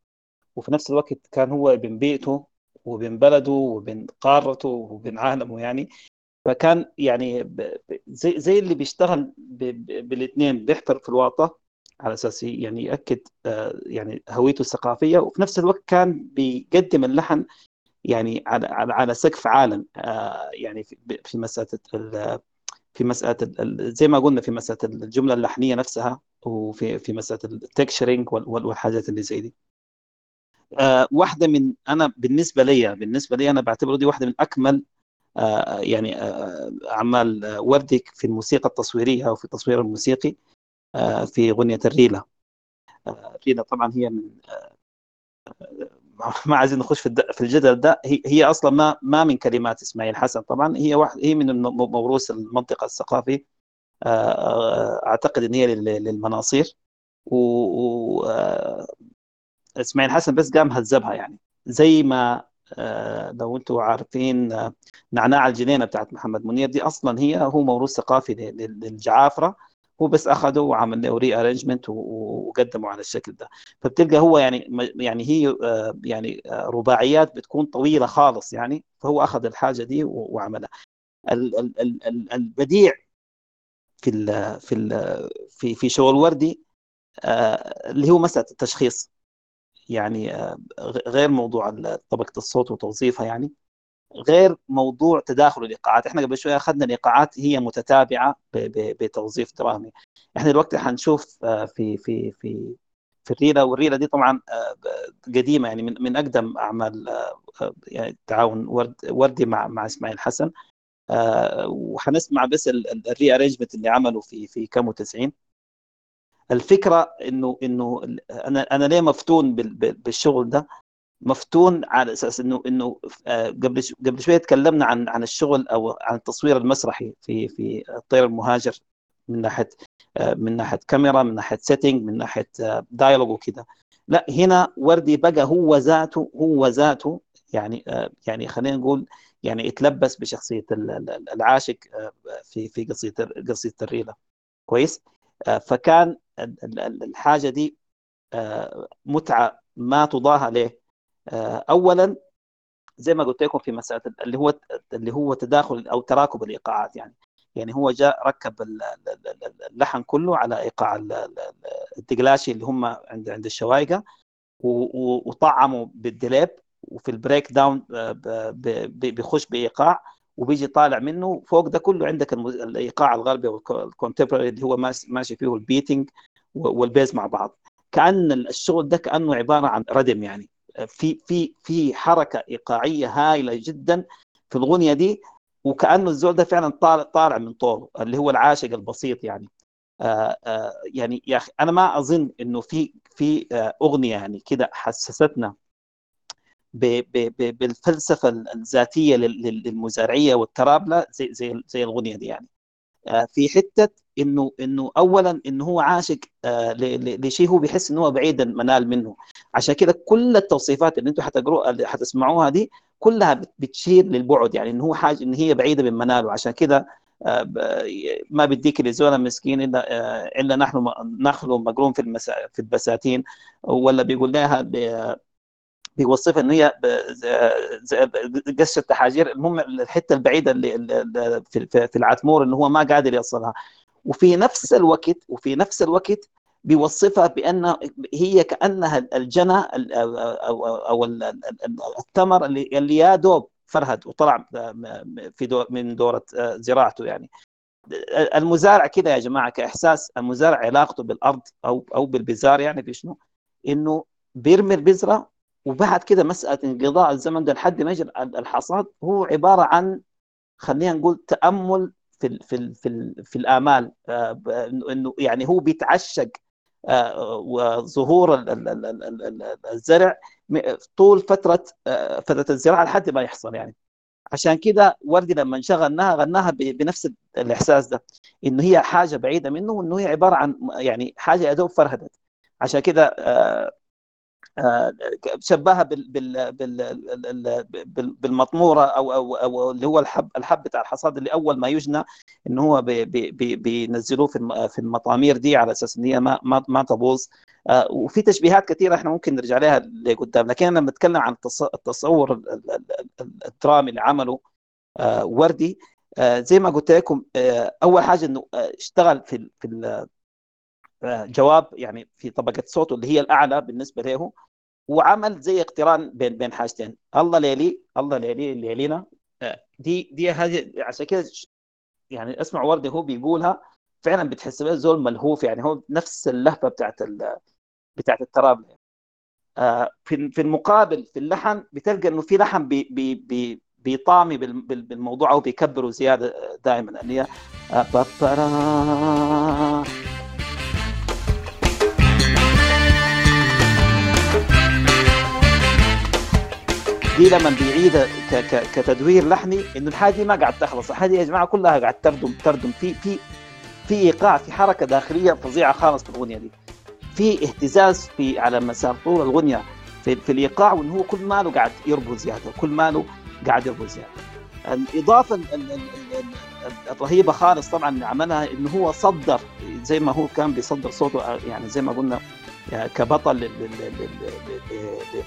وفي نفس الوقت كان هو بين بيئته وبين بلده وبين قارته وبين عالمه يعني. فكان يعني زي زي اللي بيشتغل بالاثنين بيحفر في الواطة على أساس يعني يأكد آه، يعني هويته الثقافية وفي نفس الوقت كان بيقدم اللحن يعني على على سقف عالم آه، يعني في مسألة ال- في مسألة ال- زي ما قلنا في مسألة الجملة اللحنية نفسها وفي في مسألة التكشرنج والحاجات اللي زي دي. آه، واحدة من أنا بالنسبة لي بالنسبة لي أنا بعتبره دي واحدة من أكمل يعني أعمال وردي في الموسيقى التصويرية أو في التصوير الموسيقي. في غنيه الريلة. آه، الريلة طبعا هي من ما عايزين نخش في في الجدل ده. هي هي أصلا ما ما من كلمات إسماعيل حسن طبعا. هي واحد هي من موروث المنطقة الثقافي. آه، آه، أعتقد إن هي لل- للمناصير. و آه، إسماعيل حسن بس قام هذبها يعني. زي ما آه، لو أنتم عارفين آه، نعناع الجنينة بتاعت محمد منير دي أصلا هي هو موروث ثقافي لل- لل- للجعافرة. هو بس اخذه وعمل له rearrangement وقدمه على الشكل ده. فبتلقى هو يعني يعني هي آه، يعني آه، رباعيات بتكون طويلة خالص يعني فهو أخذ الحاجة دي وعملها. ال- ال- ال- ال- البديع في ال في ال في في شغل وردي آه، اللي هو مسألة التشخيص. يعني غير موضوع طبقة الصوت وتوظيفها يعني. غير موضوع تداخل الايقاعات إحنا قبل شوية أخذنا الايقاعات هي متتابعة بتوظيف درامي. إحنا دلوقتي حنشوف آه، في في في في الريلة والريلة دي طبعا آه، قديمة يعني من من أقدم أعمال آه، يعني تعاون ورد وردي مع مع إسماعيل حسن. وحنسمع بس الري ارينجمنت اللي عمله في في كامو 90 الفكرة انه إنه أنا أنا ليه مفتون بال- بال- بالشغل ده؟ مفتون على أساس إنه إنه آه، قبل قبل شوية تكلمنا عن عن الشغل أو عن التصوير المسرحي في في الطير المهاجر من ناحية آه، من ناحية كاميرا من ناحية setting من ناحية dialogue وكذا لا هنا وردي بقى هو ذاته هو ذاته يعني آه، يعني خلينا نقول يعني اتلبس بشخصية ال- ال- العاشق آه، في في قصيده قصيده الريلة. كويس؟ آه، فكان ال- ال- الحاجة دي آه، متعة ما تضاهى له آه، اولا زي ما قلت لكم في مسألة اللي هو اللي هو تداخل أو تراكب الإيقاعات يعني. يعني هو جاء ركب ال- ال- ال- اللحن كله على إيقاع ال- ال- الدقلاشي اللي هم عند عند الشايقية وطعموا بالدليب وفي ال breakdown آه، بيخش بإيقاع وبيجي طالع منه فوق ده كله عندك الإيقاع الغربي وال contemporary اللي هو ماشي فيه ال beating وال bass مع بعض. كأن الشغل ده كأنه عبارة عن rhythm يعني. في في في حركة إيقاعية هائله جدا في الاغنيه دي وكأنه الزول ده فعلا طالع طالع من طوله اللي هو العاشق البسيط يعني. آه آه يعني يا أخي أنا ما أظن إنه في في آه أغنية يعني كده حسستنا ب- ب- ب- بالفلسفة الذاتية لل- لل- للمزارعية والترابله زي زي زي الاغنيه دي يعني. في حتة إنه إنه اولا انه هو عاشق آه، لشيء هو بيحس انه هو بعيد المنال منه. عشان كده كل التوصيفات اللي أنتم حتقروا حتسمعوها دي كلها بت- بتشير للبعد يعني انه هو حاجة إن هي بعيدة من مناله. عشان كده آه، ما بديك لزولا مسكين إلا آه، إلا نحن نخلو مقرون في المسا في البساتين. ولا بيقول لها بيوصفها إن هي ب- ز- ز- قشه تحاجير. المهم الحتة البعيدة اللي في العتمور إن هو ما قادر يوصلها. وفي نفس الوقت وفي نفس الوقت بيوصفها بأن هي كأنها الجنى ال- أو أو, أو ال- ال- ال- الثمر اللي يا دوب فرهد وطلع في دور من دورة زراعته يعني المزارع كده يا جماعة كإحساس المزارع علاقته بالأرض أو أو بالبزار يعني في شنو؟ إنه بيرمي البذره وبعد كده مسألة انقضاء الزمن ده لحد ما يجي الحصاد هو عبارة عن خلينا نقول تأمل في ال في ال في, ال في الآمال آه، إنه يعني هو بيتعشق آه، وظهور ال- ال- ال- ال- ال- الزرع طول فترة آه، فترة الزراعة لحد ما يحصل يعني. عشان كده وردي لما غناها غناها بنفس الإحساس ده إنه هي حاجة بعيدة منه وإنه هي عبارة عن يعني حاجة يا دوب فرهدت. عشان كده شبهها بال بال بال بال بالمطمورة أو أو اللي هو الحب الحب بتاع الحصاد اللي أول ما يجنى إن هو بي بي بي بينزلوه في في المطامير دي على أساس إن هي ما ما تبوظ. آه، وفي تشبيهات كثيرة إحنا ممكن نرجع لها لقدام. لكن أنا بتكلم عن التص- التصور ال- ال- ال- ال- الدرامي اللي عمله آه، وردي. آه، زي ما قلت لكم أول حاجة إنه اشتغل في في جواب يعني في طبقة صوته اللي هي الأعلى بالنسبة له وعمل زي اقتران بين بين حاجتين. الله ليلي الله ليلي ليلينا. آه، دي دي هذه عشان كده ش- يعني اسمع وردي هو بيقولها فعلا بتحس به زول ملهوف يعني هو نفس اللهفه بتاعت ال بتاعت التراب. آه، في في المقابل في اللحن بتلقى إنه في لحن بي بي بي بيطمي بال- بال- بالموضوع أو بيكبره زيادة دائما. اللي هي دي لما ك- كتدوير لحني إنه الحاجة دي ما قاعد تخلص. الحاجة يا جماعة كلها قاعد تردم تردم. في في في إيقاع في حركة داخلية فظيعة خالص في الأغنية دي. في اهتزاز في على مسار طول الأغنية في, في الإيقاع وإنه هو كل ماله قاعد يربط زيادة كل ماله قاعد يربط زيادة. الإضافة ال- ال- ال- ال- الرهيبة خالص طبعا عملها إنه هو صدر زي ما هو كان بيصدر صوته يعني زي ما قلنا يعني كبطل لل- لل- لل-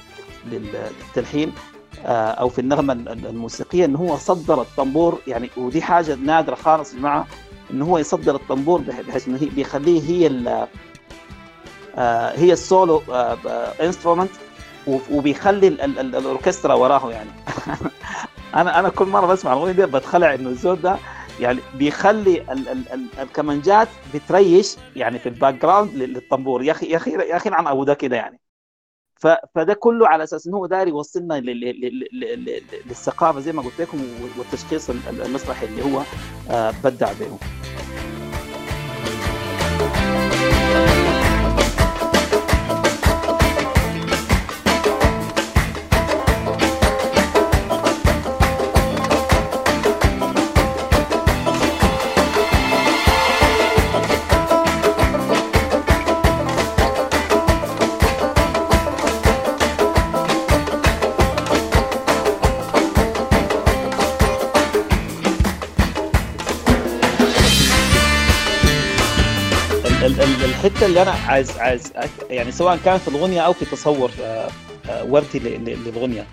لل- للتلحين. آه، أو في النغمة الموسيقية انه هو صدر الطنبور يعني ودي حاجة نادرة خالص يا جماعة انه هو يصدر الطنبور بح- بحيث إنه بيخليه هي آه، هي ال solo instrument وبيخلي ال- ال- الأوركسترا وراه يعني. أنا أنا كل مرة بسمع الأغنية دي بتخلع إنه الزول ده يعني بيخلي ال ال ال الكمانجات بتريش يعني في ال background لل- للطنبور. يا أخي يا أخي يا أخي عن أبو ده كده يعني. فده كله على أساس إنه هو داير يوصلنا لل- لل- لل- لل- لل- للثقافة زي ما قلت لكم والتشخيص ال- المسرحي اللي هو آه، بدع به الحتة اللي أنا عايز عايز يعني سواء كان في الاغنيه أو في تصور آه، آه، وردي للاغنيه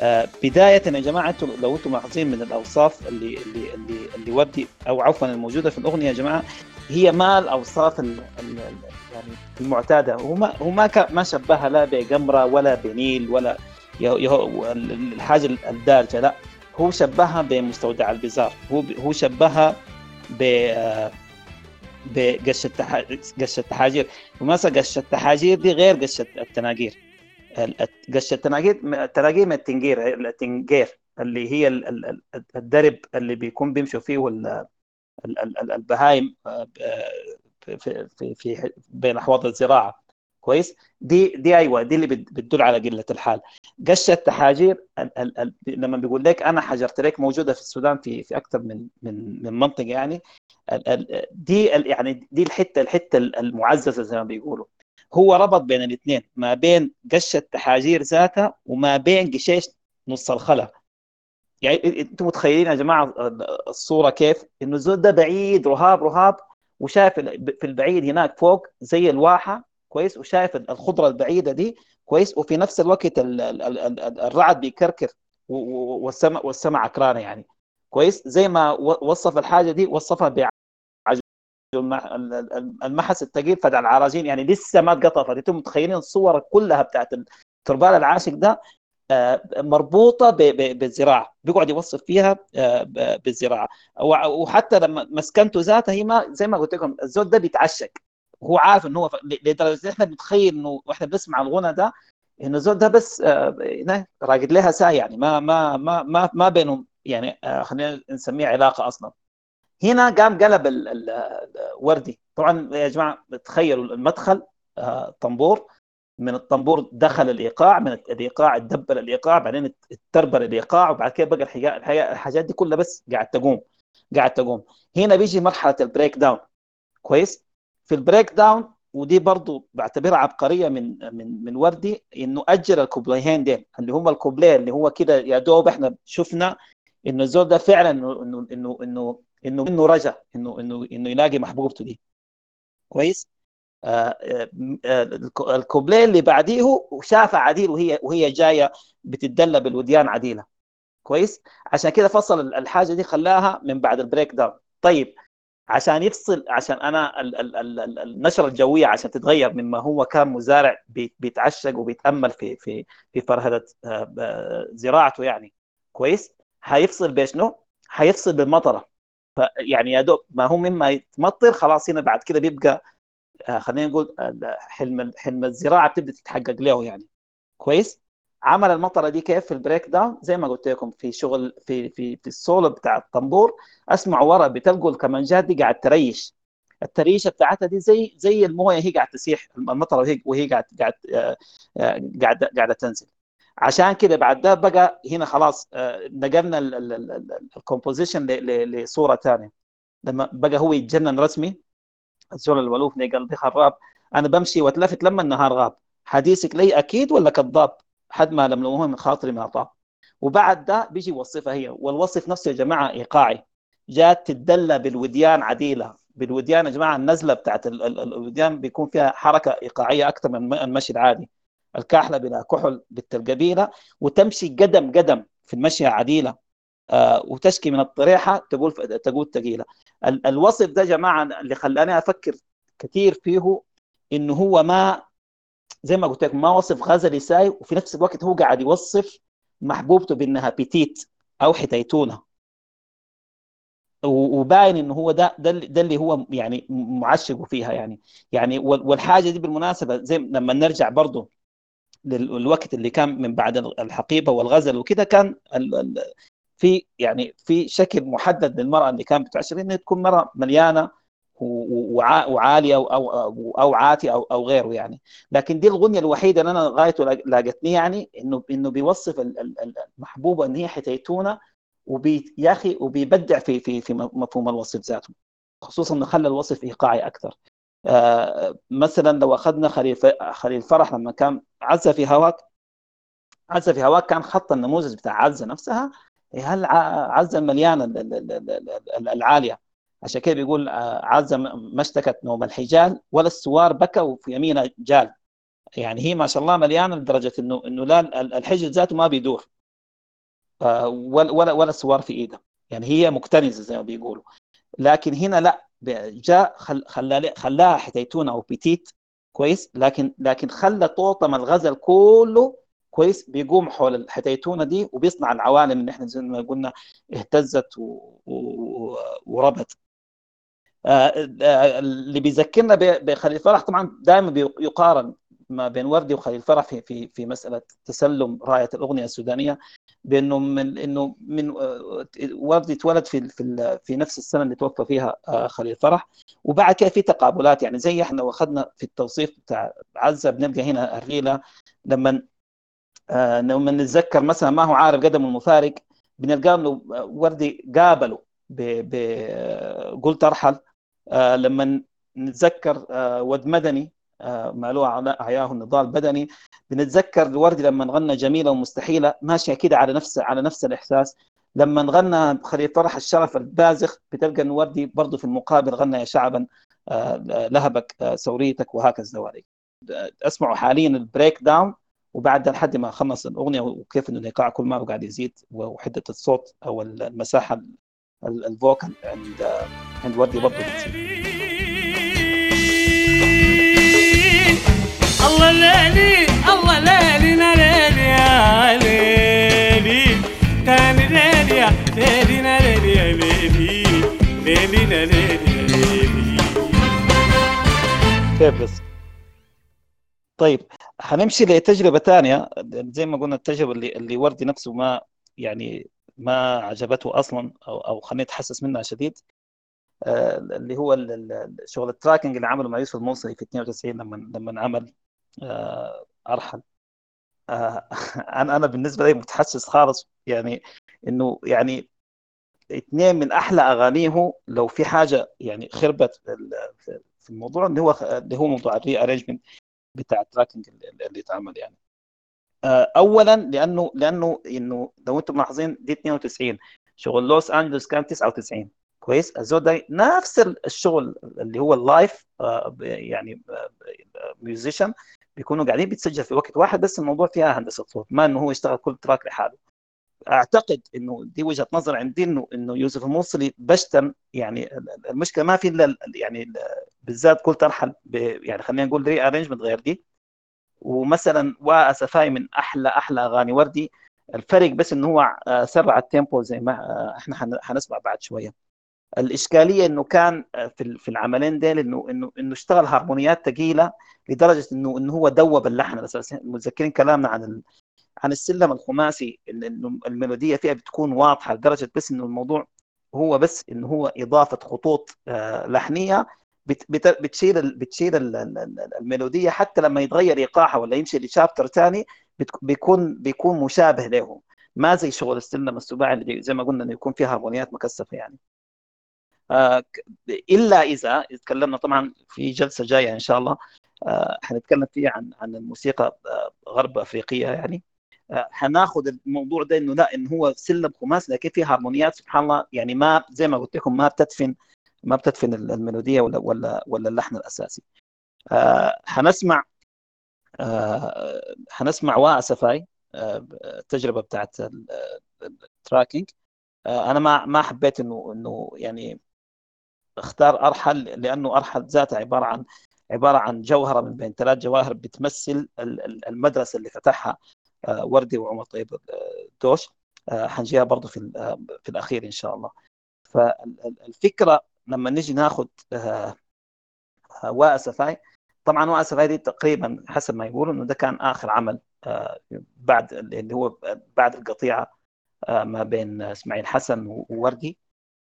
آه، بداية يا جماعة أنتم لو أنتم ملاحظين من الأوصاف اللي اللي اللي, اللي وردي أو عفوا الموجودة في الأغنية يا جماعة هي ما الأوصاف ال- ال- ال- يعني المعتادة. هو ما هو ما ما شبهها لا بقمرة ولا بنيل ولا الحاجة الدارجة لا. هو شبهها بمستودع البزار. هو هو شبهها ب بقش التح... قش التحاجير ومثلا قش التحاجير دي غير قش التناجير ال- الت- قش التناجير التناجير من التنجير التنجير اللي هي ال- ال- ال- الدرب اللي بيكون بيمشوا فيه ال- ال- ال- ال- البهايم آه، ب- في في في بين أحواض الزراعة. كويس؟ دي دي أيوه دي اللي بت- بتدل على قلة الحال. قش التحاجير ال- ال- ال- لما بيقول لك أنا حجرت لك موجودة في السودان في في أكثر من من من منطقة يعني ال- ال- دي ال- يعني دي الحتة الحتة المعززة زي ما بيقولوا. هو ربط بين الاثنين ما بين قش التحاجير ذاتها وما بين قشيش نص الخلا. يعني أنتم متخيلين يا جماعة الصورة كيف؟ إنه الزول ده بعيد رهاب رهاب وشايف في البعيد هناك فوق زي الواحة كويس وشايف الخضرة البعيدة دي كويس وفي نفس الوقت ال- ال- ال- ال- الرعد بيكركر و- و- والسماء والسماء عكرانه يعني. كويس؟ زي ما وصف الحاجة دي وصفها ال- المحس الثقيل فدع العراجين يعني لسه ما اتقطفت. أنتم متخيلين الصور كلها بتاعت التربال العاشق ده؟ آه، مربوطة ب- ب- بالزراعة. بيقعد يوصف فيها آه، ب- بالزراعة. وحتى لما مسكنته ذاتها هي ما زي ما قلت لكم الزول ده بيتعشق. هو عارف إن هو لدرجة إحنا بنتخيل إنه وإحنا بنسمع الغنى ده انه الزول ده بس آه، راقد لها ساعة يعني ما ما ما ما, ما بينهم يعني آه، خلينا نسميها علاقة أصلا. هنا قام قلب ال- ال- الوردي طبعا يا جماعة تخيلوا المدخل آه، طنبور. من الطنبور دخل الإيقاع من الإيقاع ت double الإيقاع بعدين triple الإيقاع وبعد كده بقى الحاجات دي كلها بس قاعد تقوم قاعد تقوم. هنا بيجي مرحلة ال breakdown. كويس؟ في ال breakdown ودي برضو بعتبرها عبقرية من من من وردي إنه أجل الكوبليهين دي اللي هم الكوبليه اللي هو كده يا دوب إحنا شفنا إنه الزول ده فعلا إنه إنه إنه إنه إنه منه رجا إنه إنه إنه يلاقي محبوبته دي. كويس؟ آه آه الكوبليه اللي بعديه وشافها عديل وهي وهي جاية بتدلى بالوديان عديلة. كويس؟ عشان كده فصل الحاجة دي خلاها من بعد ال breakdown طيب عشان يفصل عشان أنا النشرة الجوية عشان تتغير مما هو كان مزارع بيتعشق وبيتأمل في في في فرهدة زراعته يعني. كويس؟ هيفصل بشنو؟ هيفصل بالمطرة. فيعني يا دوب ما هو مما يتمطر خلاص هنا بعد كده بيبقى خلينا نقول حلم حلم الزراعة بتبدأ تتحقق له يعني. كويس؟ عمل المطرة دي كيف في ال breakdown؟ زي ما قلت لكم في شغل في في في السولو بتاع الطنبور اسمع ورا بتلقوا الكمانجات دي قاعد تريش. التريشة بتاعتها دي زي زي الموية هي قاعدة تسيح المطرة وهي وهي قاعد قاعد قاعدة قاعدة تنزل. عشان كده بعد ده بقى هنا خلاص نقلنا الكومبوزيشن لصورة ثانية لما بقى هو يتجنن رسمي الزول الولوف قلبي خراب. أنا بمشي واتلفت لما النهار غاب. حديثك لي أكيد ولا كذاب؟ حد ما لملموه من خاطري ما طاب وبعد ده بيجي يوصفها هي والوصف نفسه يا جماعة إيقاعي. جات تدلى بالوديان عديلة. بالوديان يا جماعة النزلة بتاعت الوديان بيكون فيها حركة إيقاعية أكثر من المشي العادي. الكاحله بلا كحل بالتلقبيله وتمشي قدم قدم في المشي عديلة. آه وتشكي من الطريحة تقول تقول ثقيله الوصف ده يا جماعة اللي خلاني أفكر كثير فيه إنه هو ما زي ما قلت لك ما وصف غزلي ساي وفي نفس الوقت هو قاعد يوصف محبوبته بأنها بيتيت أو حتيتونة. وباين إنه هو ده ده, اللي هو يعني معشق فيها يعني. يعني والحاجة دي بالمناسبة زي لما نرجع برضه للوقت اللي كان من بعد الحقيبة والغزل وكده كان في يعني في شكل محدد للمرأة اللي كانت بتعشق إنها تكون مره مليانة وعالية أو أو أو عاتي أو أو غيره يعني. لكن دي الغنية الوحيدة اللي أنا غايته لاقتني يعني إنه إنه بيوصف المحبوبه ان هي حتيتونة وبي يا أخي وبيبدع في في في مفهوم الوصف ذاته خصوصا إنه خلى الوصف إيقاعي أكثر. آه مثلا لو أخذنا خليل خليل فرح لما كان عزه في هواك عزه في هواك كان خط النموذج بتاع عزة نفسها هل عزة المليانه العالية. عشان كده بيقول عزه ما اشتكت نوم الحجال ولا السوار بكى وفي يمينه جال. يعني هي ما شاء الله مليانة لدرجة إنه إنه لا الحجل ذاته ما بيدور. ولا ولا ولا السوار في إيده. يعني هي مكتنزة زي ما بيقولوا. لكن هنا لا جاء خل خلى خلاها حتيتونه أو بيتيت كويس لكن لكن خلى طوطم الغزل كله كويس بيقوم حول الحتيتونة دي وبيصنع العوالم اللي إحنا زي ما قلنا اهتزت و... و... وربت. اللي بيذكرنا بخليل فرح طبعا دائما بيقارن ما بين وردي وخليل فرح في في في مسألة تسلم رايه الأغنية السودانية بأنه من إنه من وردي اتولد في في في نفس السنة اللي توفى فيها خليل فرح. وبعد كده في تقابلات يعني زي إحنا واخذنا في التوصيف بتاع عزة بنلقى هنا الريلة لما لما نتذكر مثلا ما هو عارف قدم المفارق بنلقى إنه وردي قابله قلت أرحل آه لما نتذكر آه ود مدني آه مالوه أعياه النضال البدني بنتذكر الوردي لما غنى جميلة ومستحيلة ماشية كده على نفس على نفس الإحساس. لما غنى خليل طرح الشرف الباذخ بتلقى إن وردي برضه في المقابل غنى يا شعبا لهبك ثوريتك وهكذا دواليك أسمعوا حاليا ال breakdown وبعد لحد ما خلص الأغنية وكيف إنه الايقاع كل ما قاعد يزيد وحدة الصوت أو المساحة ال vocal عند عند وردي برضه الله ليلي الله ليلي ليلي يا ليلي. كان ليلي يا ليلي ليلي يا ليلي. ليلي ليلي كيف بس. طيب حنمشي لتجربة ثانية زي ما قلنا التجربة اللي اللي وردي نفسه ما يعني ما عجبته أصلا أو أو خليني أتحسس منها شديد آه، اللي هو شغل ال tracking اللي عمله مع يوسف الموصلي في 92 لما لما عمل آه، أرحل. آه، أنا أنا بالنسبة لي متحسس خالص يعني إنه يعني اثنين من أحلى أغانيه لو في حاجة يعني خربت في ال- في- في الموضوع اللي هو اللي هو موضوع ال rearrangement بتاع ال tracking اللي اتعمل يعني. اولا لأنه لأنه إنه لو أنتم ملاحظين دي 92 شغل لوس أنجلوس كان 99 كويس؟ الزول ده نفس الشغل اللي هو ال live آه، يعني musicians بيكونوا قاعدين بيتسجل في وقت واحد بس الموضوع فيها هندسة صوت ما إنه هو يشتغل كل track لحاله. أعتقد إنه دي وجهة نظر عندي إنه إنه يوسف الموصلي بشتم. يعني المشكلة ما في إلا ال- يعني ال- بالذات كل أرحل يعني خلينا نقول rearrangement غير دي. ومثلا وأسفاي من أحلى أحلى أغاني. وردي الفرق بس إنه هو آه، سرع ال tempo زي ما آه، إحنا حن- حنسمع بعد شوية. الإشكالية إنه كان آه، في في العملين ديل إنه إنه إنه اشتغل هارمونيات ثقيله لدرجة إنه إنه هو دوب اللحن. متذكرين كلامنا عن ال... عن السلم الخماسي إنه ال melody فيها بتكون واضحة لدرجة بس إنه الموضوع هو بس إنه هو إضافة خطوط لحنية. بتشيل بتشيل ال- ال- ال- ال melody حتى لما يتغير إيقاعها ولا يمشي ل chapter ثاني بيكون بيكون مشابه له ما زي شغل السلم السباعي اللي زي ما قلنا إنه يكون فيها هارمونيات مكثفة يعني. آه، إلا إذا تكلمنا طبعا في جلسة جاية إن شاء الله آه، حنتكلم فيها عن عن الموسيقى آه، غرب أفريقية يعني. حناخذ الموضوع ده إنه لا إنه هو سلم خماسي لكن فيه هارمونيات سبحان الله يعني ما زي ما قلت لكم ما بتدفن ما بتدفن الميلودية ولا ولا ولا اللحن الأساسي. آه، حنسمع آه، حنسمع واسفاي آه، التجربه بتاعت ال- ال tracking. آه، أنا ما ما حبيت إنه إنه يعني أختار أرحل لأنه أرحل ذاتها عبارة عن عبارة عن جوهرة من بين ثلاث جواهر بتمثل ال- ال- المدرسة اللي فتحها آه، وردي وعمر طيب آه، دوش. آه، حنجيها برضه في آه، في الأخير إن شاء الله. فالفكرة لما نيجي ناخذ آه، آه، واسفاي طبعا واسفاي دي تقريبا حسب ما يقولوا إنه ده كان آخر عمل آه، بعد اللي هو بعد القطيعة ما بين إسماعيل حسن ووردي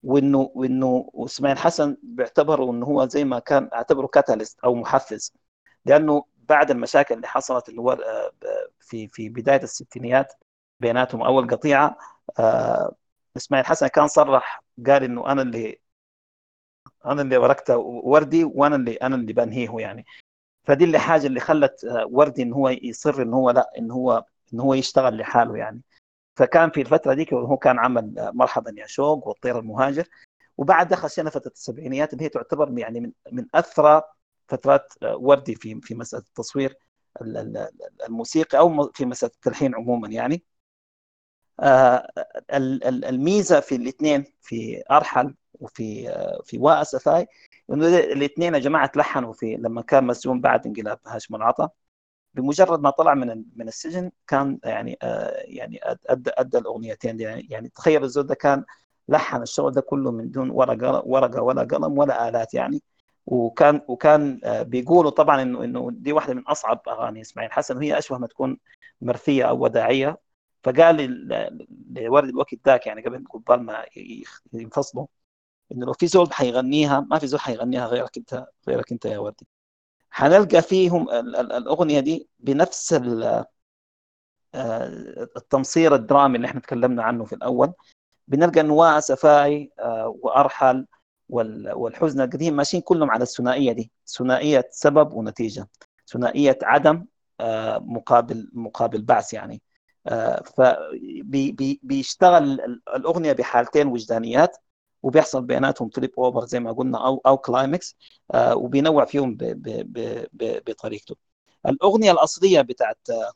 وإنه وإنه واسماعيل حسن بيعتبروا إنه هو زي ما كان أعتبره catalyst أو محفز. لأنه بعد المشاكل اللي حصلت اللي هو في في بداية الستينيات بيناتهم أول قطيعة إسماعيل حسن كان صرح قال إنه أنا اللي أنا اللي وركت وردي وأنا اللي أنا اللي بنهيه يعني. فدي اللي حاجة اللي خلت آه، وردي إن هو يصر إن هو لا إن هو إن هو يشتغل لحاله يعني. فكان في الفترة ديك هو كان عمل آه، مرحبا يا شوق والطير المهاجر. وبعد دخل سنه فترة السبعينيات اللي هي تعتبر يعني من من أثرى فترات آه، وردي في في مسألة التصوير ال- ال- الموسيقي أو في مسألة التلحين عموما يعني. ال- ال- الميزة في الاثنين في أرحل وفي في واسفاي إنه الاثنين يا جماعة تلحنوا في لما كان مسجون بعد انقلاب هاشم العطا. بمجرد ما طلع من من السجن كان يعني يعني ادى أدى الأغنيتين دي. يعني, يعني تخيل الزول ده كان لحن الشغل ده كله من دون ورقه ورقة ولا قلم ولا آلات يعني. وكان وكان بيقولوا طبعا إنه إنه دي واحدة من أصعب أغاني إسماعيل حسن وهي أشبه ما تكون مرثية أو وداعية. فقال لورد الوقت ذاك يعني قبل قبل ما ينفصلوا. إنه لو في زول حيغنيها ما في زول حيغنيها غيرك أنت غيرك أنت يا وردي. حنلقى فيهم ال- ال- الأغنية دي بنفس آه، التمصير الدرامي اللي إحنا تكلمنا عنه في الأول. بنلقى انه واسفاي آه، وأرحل وال- والحزن القديم ماشيين كلهم على الثنائية دي. ثنائية سبب ونتيجة. ثنائية عدم آه، مقابل مقابل بعث يعني. فبيشتغل الأغنية بحالتين وجدانيات. وبيحصل بيناتهم trip over زي ما قلنا أو أو climax آه، وبينوع فيهم ب- ب- ب- ب- بطريقته. الأغنية الأصلية بتاعت آه،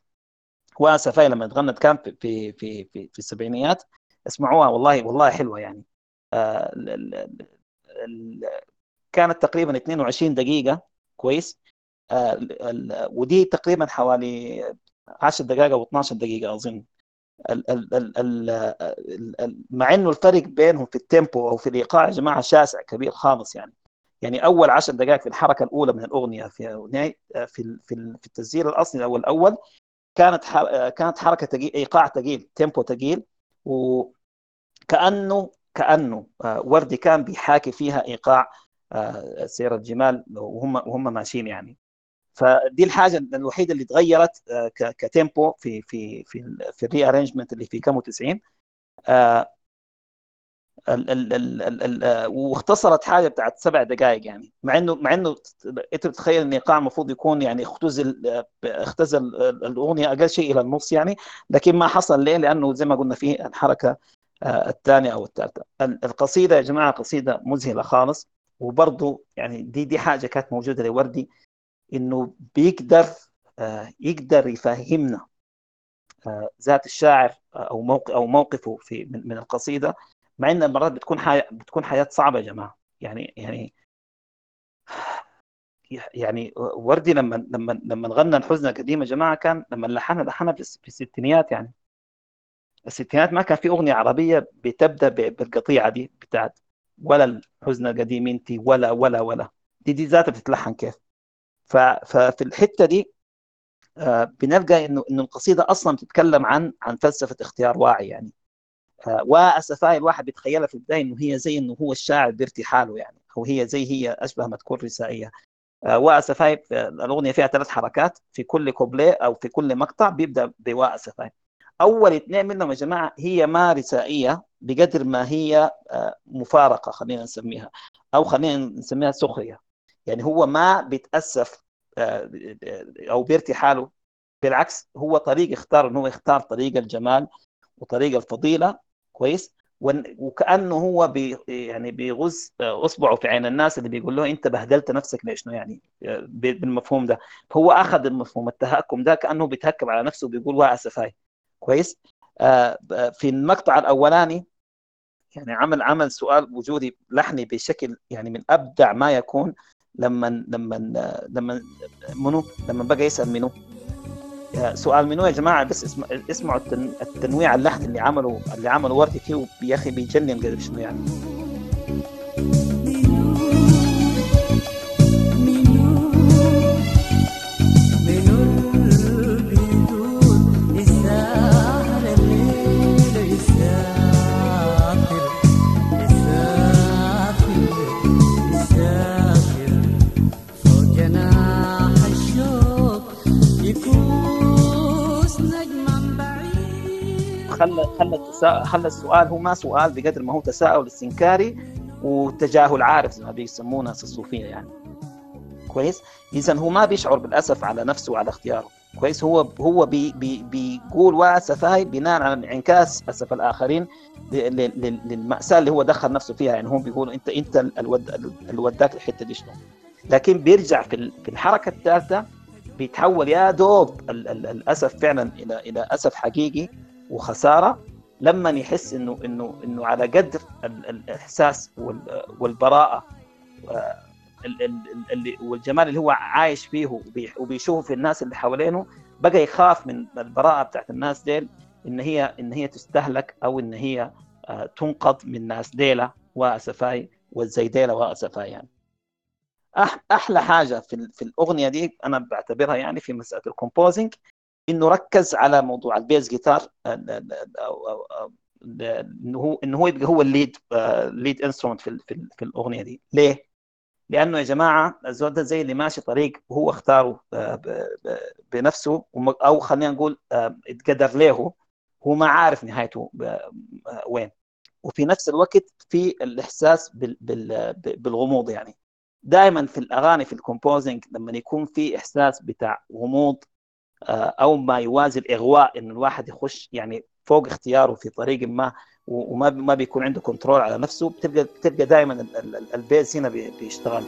واسفاي لما اتغنت كان في في في في, في السبعينيات اسمعوها والله والله حلوة يعني. آه، كانت تقريبا 22 دقيقة كويس. ودي تقريبا حوالي 10 دقائق أو 12 دقيقة أظن. مع إنه الفرق بينهم في ال tempo أو في الإيقاع يا جماعة شاسع كبير خالص يعني. يعني أول 10 دقائق في الحركة الأولى من الأغنية في في في ال- في التسجيل الأصلي أو الأول كانت كانت حركة تقيل إيقاع ثقيل tempo ثقيل وكانه كأنه آه، وردي كان بيحاكي فيها إيقاع آه، سير الجمال وهم وهم ماشيين يعني. فدي الحاجة الوحيدة اللي تغيرت آه، ك tempo في في في في ال rearrangement اللي في كامو 90 آه، آه، واختصرت حاجة بتاعت سبع دقائق يعني. مع إنه مع إنه أنت بتتخيل إن الايقاع المفروض يكون يعني اختزل اختزل الأغنية أقل شيء إلى النص يعني لكن ما حصل ليه؟ لأنه زي ما قلنا في الحركة الثانية أو الثالثة. ال- القصيدة يا جماعة قصيدة مذهلة خالص وبرضه يعني دي دي حاجة كانت موجودة لوردي. إنه بيقدر آه، يقدر يفهمنا آه، ذات الشاعر آه، أو موقف أو موقفه في من, القصيدة مع إن مرات بتكون حياة بتكون حياة صعبة يا جماعة. يعني يعني يعني وردي لما لما لما غنى الحزن القديم يا جماعة كان لما لحنها لحنها في الس- في الستينيات يعني. الستينات ما كان في أغنية عربية بتبدأ بالقطيعة دي بتاعت ولا الحزن القديم انت ولا ولا ولا. دي دي ذاتها بتتلحن كيف؟ ففي الحتة دي آه، بنلقى إنه إنه القصيدة أصلا بتتكلم عن عن فلسفة اختيار واعي يعني. آه، واسفاي الواحد بيتخيلها في البداية إنه هي زي إنه هو الشاعر بارتحاله يعني أو هي زي هي أشبه ما تكون رسائية. آه، واسفاي الأغنية فيها ثلاث حركات في كل كوبليه أو في كل مقطع بيبدأ بواسفاي أول اثنين منهم يا جماعة هي ما رسائية بقدر ما هي مفارقة خلينا نسميها أو خلينا نسميها سخرية. يعني هو ما بيتأسف آه، أو بارتحاله بالعكس هو طريق اختار انه هو يختار طريق الجمال وطريق الفضيلة كويس؟ وكأنه هو بي يعني بيغز آه، أصبعه في عين الناس اللي بيقول له أنت بهدلت نفسك ليش؟ يعني آه، بالمفهوم ده. فهو أخذ المفهوم التهكم ده كأنه بيتهكم على نفسه وبيقول واسفاي كويس؟ آه، ب- في المقطع الأولاني يعني عمل عمل سؤال وجودي لحني بشكل يعني من أبدع ما يكون. لما لما لما منو لما بقى يسأل منو؟ سؤال منو يا جماعة؟ بس اسمع اسمعوا التن... التنويع اللحن اللي عمله اللي عمله وردي فيه يا أخي بيجنن قدر شنو يعني. خلى خلى. خلى السؤال هو ما سؤال بقدر ما هو تساؤل استنكاري وتجاهل عارف زي ما بيسموه ناس الصوفية يعني. كويس؟ اذا هو ما بيشعر بالأسف على نفسه وعلى اختياره. كويس؟ هو هو بي بي بيقول واسفاي بناء على انعكاس أسف الآخرين للمأساة اللي هو دخل نفسه فيها. يعني هم بيقولوا أنت أنت اللي وداك الحته دي شنو لكن بيرجع في في الحركة الثالثة بيتحول يا دوب ال- ال- الأسف فعلا إلى إلى أسف حقيقي. وخسارة لما يحس إنه إنه إنه على قدر ال- ال- الإحساس وال- والبراءة آه، ال- ال- ال- اللي والجمال اللي هو عايش فيه وبي- وبيشوفه في الناس اللي حوالينه بقى يخاف من البراءة بتاعت الناس ديل إن هي إن هي تستهلك أو إن هي آه، تنقض من ناس ديلة وأسفاي والزيديلة وأسفاي يعني. أحلى حاجة في الأغنية دي أنا بعتبرها يعني في مسألة ال composing إنه ركز على موضوع ال bass guitar أو أو ال- إنه هو إنه هو يبقى هو ال lead lead instrument في في ال- في الأغنية دي. ليه؟ لأنه يا جماعة الزول ده زي اللي ماشي طريق وهو اختاره آه، بنفسه أو خلينا نقول آه، اتقدر له هو. ما عارف نهايته آه، وين. وفي نفس الوقت في الإحساس بالغموض يعني. دائما في الأغاني في ال composing لما يكون في إحساس بتاع غموض آه، أو ما يوازي الإغواء انه الواحد يخش يعني فوق اختياره في طريق ما وما ما بيكون عنده control على نفسه بتلقى بتلقى دائما ال- ال- ال- ال bass هنا بي- بيشتغل.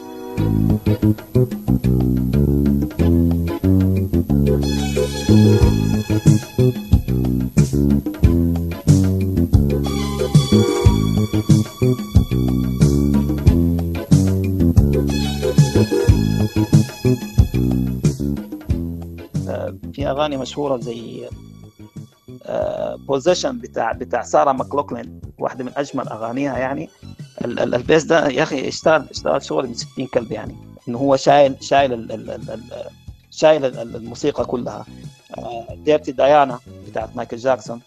في أغاني مشهورة زي Possession بتاع بتاع سارة ماكلوكلين واحدة من أجمل أغانيها يعني. ال- ال- ال bass ده يا أخي اشتغل اشتغل شغل من 60 كلب يعني إنه هو شايل شايل شايل ال- ال- الموسيقى كلها. Dirty Diana بتاعت مايكل جاكسون.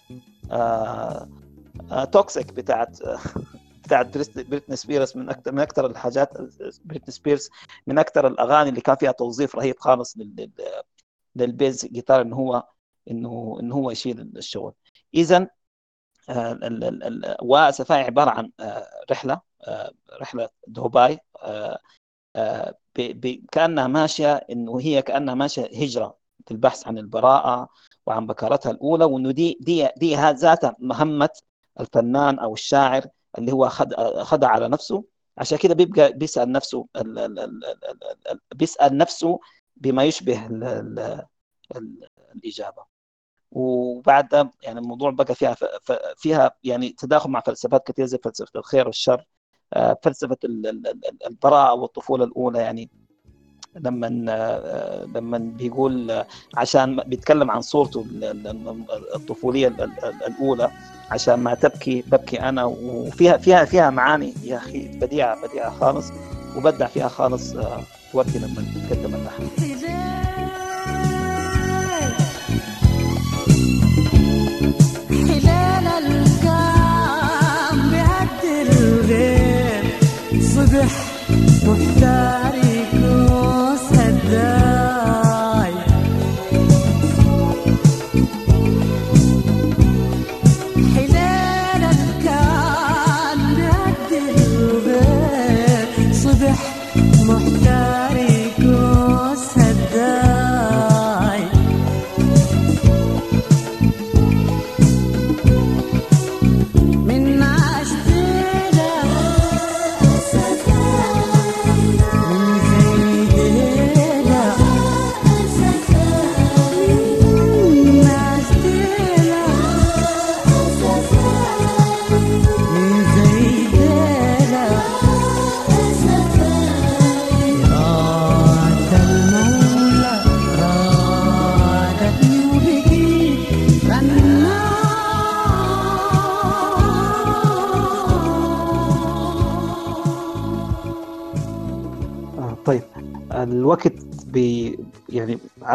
Toxic بتاعت بتاعت بريتني سبيرس من أكثر من أكثر الحاجات بريتني سبيرس من أكثر الأغاني اللي كان فيها توظيف رهيب خالص للبيز جيتار انه هو إنه انه هو يشيل الشغل. اذا وسفاي عبارة عن رحلة رحلة دبي كأنها ماشية إنه هي كأنها ماشية هجرة في البحث عن البراءة وعن بكارتها الأولى وإنه دي دي دي ذاتها مهمة الفنان أو الشاعر اللي هو خدع على نفسه. عشان كده بيبقى بيسأل نفسه ال ال ال ال بيسأل نفسه بما يشبه ال ال ال الاجابه وبعد يعني الموضوع بقى فيها فيها يعني تداخل مع فلسفات كثير زي فلسفه الخير والشر فلسفه البراءه والطفوله الاولى يعني لما لما بيقول عشان بيتكلم عن صورته الطفوليه الاولى عشان ما تبكي ببكي أنا وفيها فيها فيها معاني يا أخي بديعه بديعه خالص وبدع فيها خالص وردي لما تتكلم اللحن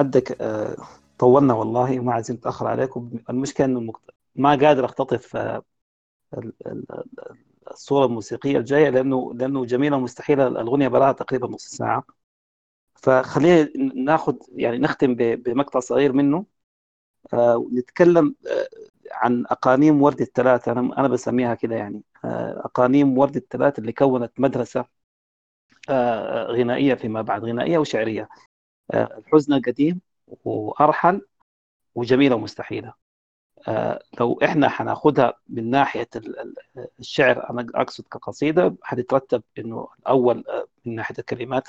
عدك آه طولنا والله وما عايزين نتاخر عليكم المشكلة إنه. ما قادر أختطف آه ال- ال- ال- الصورة الموسيقية الجاية لأنه لأنه جميلة ومستحيلة. الأغنية بلاها تقريبا نص ساعة. فخلينا ناخذ يعني نختم بمقطع صغير منه. آه ونتكلم آه عن أقانيم ورد الثلاثة. أنا أنا بسميها كده يعني. أقانيم ورد الثلاثة اللي كونت مدرسة غنائية فيما بعد غنائية وشعرية. الحزن القديم وأرحل وجميلة ومستحيلة. آه، لو إحنا حناخدها من ناحية ال- ال- الشعر أنا أقصد كقصيدة حتترتب إنه الأول آه، من ناحية الكلمات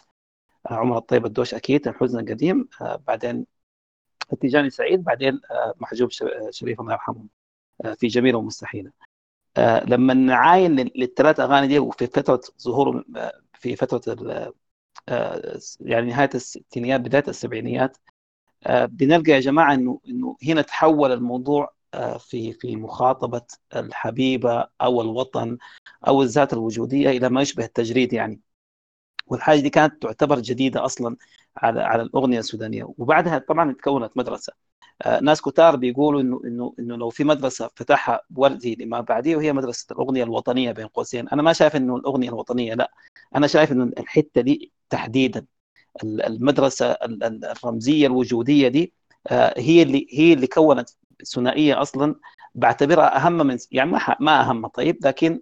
آه، عمر الطيب الدوش أكيد الحزن القديم آه، بعدين التيجاني سعيد بعدين آه، محجوب شريف الله يرحمه آه، في جميلة ومستحيلة. آه، لما نعاين لل- للثلاث أغاني دي وفي فترة ظهور آه، في فترة آه، يعني نهاية الستينيات بداية السبعينيات. آه، بنلقى يا جماعة إنه إنه هنا تحول الموضوع آه، في في مخاطبة الحبيبة أو الوطن أو الذات الوجودية إلى ما يشبه التجريد يعني. والحاجة دي كانت تعتبر جديدة أصلا على على الأغنية السودانية. وبعدها طبعا تكونت مدرسة. آه، ناس كتار بيقولوا إنه إنه إنه لو في مدرسة فتحها وردي لما بعديه وهي مدرسة الأغنية الوطنية بين قوسين. أنا ما شايف إنه الأغنية الوطنية لا. أنا شايف إنه الحتة دي تحديدا. ال- المدرسة ال- ال- الرمزية الوجودية دي آه، هي اللي هي اللي كونت ثنائية أصلا. بعتبرها أهم من يعني ما ما أهم طيب لكن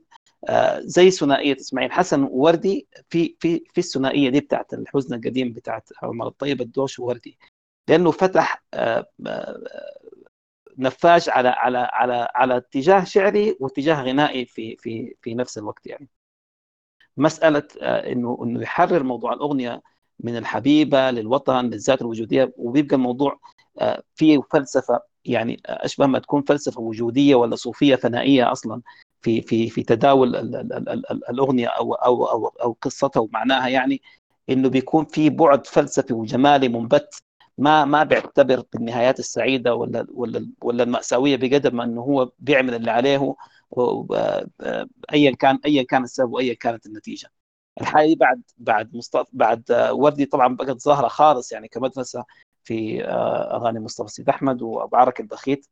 آه، زي ثنائية إسماعيل حسن ووردي في في في الثنائية دي بتاعت الحزن القديم بتاعت عمر الطيب الدوش ووردي. لأنه فتح آه، نفاج على على على على اتجاه شعري واتجاه غنائي في في في نفس الوقت يعني. مسألة آه، إنه إنه يحرر موضوع الأغنية من الحبيبة للوطن للذات الوجودية وبيبقى الموضوع آه، فيه فلسفة يعني أشبه ما تكون فلسفة وجودية ولا صوفية ثنائية أصلا في في في تداول ال- ال- ال- ال- الأغنية أو أو أو أو قصتها ومعناها يعني إنه بيكون في بعد فلسفي وجمالي منبت ما ما بيعتبر بالنهايات السعيدة ولا ولا ولا المأساوية بقدر ما إنه هو بيعمل اللي عليه ايا كان ايا كان السبب وايا كانت النتيجة. الحاله دي بعد بعد مصطفى بعد آه، وردي طبعا بقت ظاهرة خالص يعني كمدرسة في آه، أغاني مصطفى سيد أحمد وأبو عرك البخيت.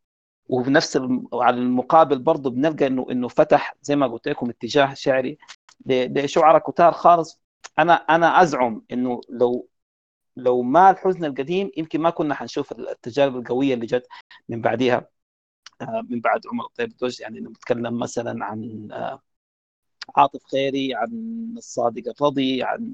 وبنفس وعلى المقابل برضه بنلقى إنه إنه فتح زي ما قلت لكم اتجاه شعري لشعراء كتار خالص. أنا أنا أزعم إنه لو لو ما الحزن القديم يمكن ما كنا حنشوف التجارب القوية اللي جت من بعديها. آه، من بعد عمر الطيب الدوش يعني نتكلم مثلا عن آه، عاطف خيري عن الصادق الرضي عن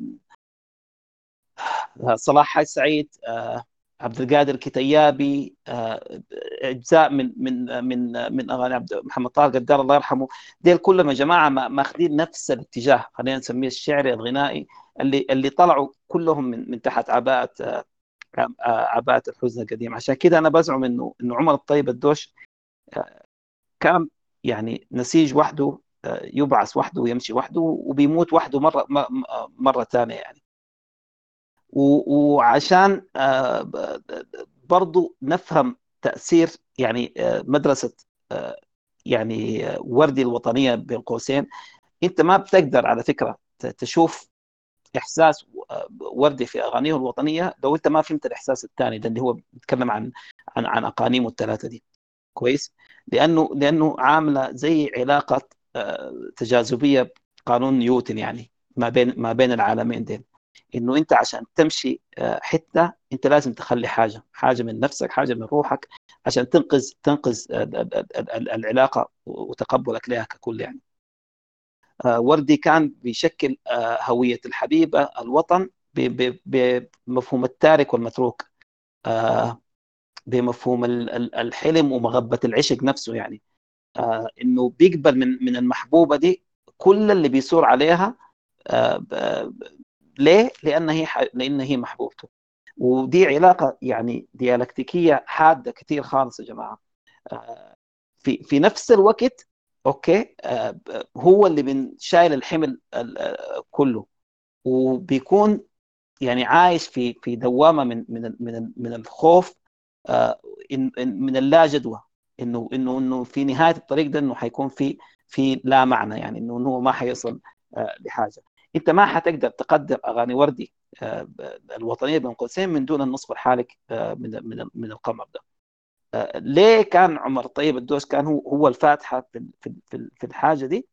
آه، صلاح حاج سعيد آه، عبد القادر الكتيابي آه، أجزاء من من من من أغاني عبد محمد طاهر قدار الله يرحمه. ديل كلهم يا جماعة ما- ماخذين نفس الاتجاه خلينا نسميه الشعري الغنائي اللي اللي طلعوا كلهم من من تحت عباءة آه، آه، عباءة الحزن القديم. عشان كده أنا بزعم إنه إنه عمر الطيب الدوش آه، كان يعني نسيج وحده آه، يبعث وحده ويمشي وحده وبيموت وحده مرة م- م- مرة ثانية يعني. وعشان آه، برضو نفهم تأثير يعني آه، مدرسة آه، يعني وردي الوطنية بين قوسين انت ما بتقدر على فكرة ت- تشوف إحساس آه، وردي في أغانيه الوطنية لو انت ما فهمت الإحساس الثاني ده اللي هو بيتكلم عن عن عن أقانيمه الثلاثة دي. كويس لأنه لأنه عاملة زي علاقة آه، تجاذبية قانون نيوتن يعني ما بين ما بين العالمين دين إنه أنت عشان تمشي آه، حتة أنت لازم تخلي حاجة حاجة من نفسك حاجة من روحك عشان تنقذ تنقذ ال- ال- ال- ال- العلاقة وتقبلك لها ككل يعني. آه، وردي كان بيشكل هوية الحبيبة الوطن بمفهوم التارك والمتروك. بمفهوم ال- ال- الحلم ومغبة العشق نفسه يعني. آه، إنه بيقبل من من المحبوبة دي كل اللي بيثور عليها آه، ليه؟ لأن هي لأن هي محبوبته. ودي علاقة يعني ديالكتيكية حادة كثير خالص يا جماعة. آه، في في نفس الوقت أوكي هو اللي بن شايل الحمل ال- كله. وبيكون يعني عايش في في دوامة من من من من الخوف من اللا جدوى انه انه إنه في نهاية الطريق ده إنه حيكون في في لا معنى يعني انه هو ما حيصل آه، لحاجة. أنت ما حتقدر تقدم أغاني وردي آه، الوطنية بين قوسين من دون النصف الحالك آه، من من من القمر ده. آه، ليه كان عمر طيب الدوش كان هو هو الفاتحة في في- في الحاجة دي؟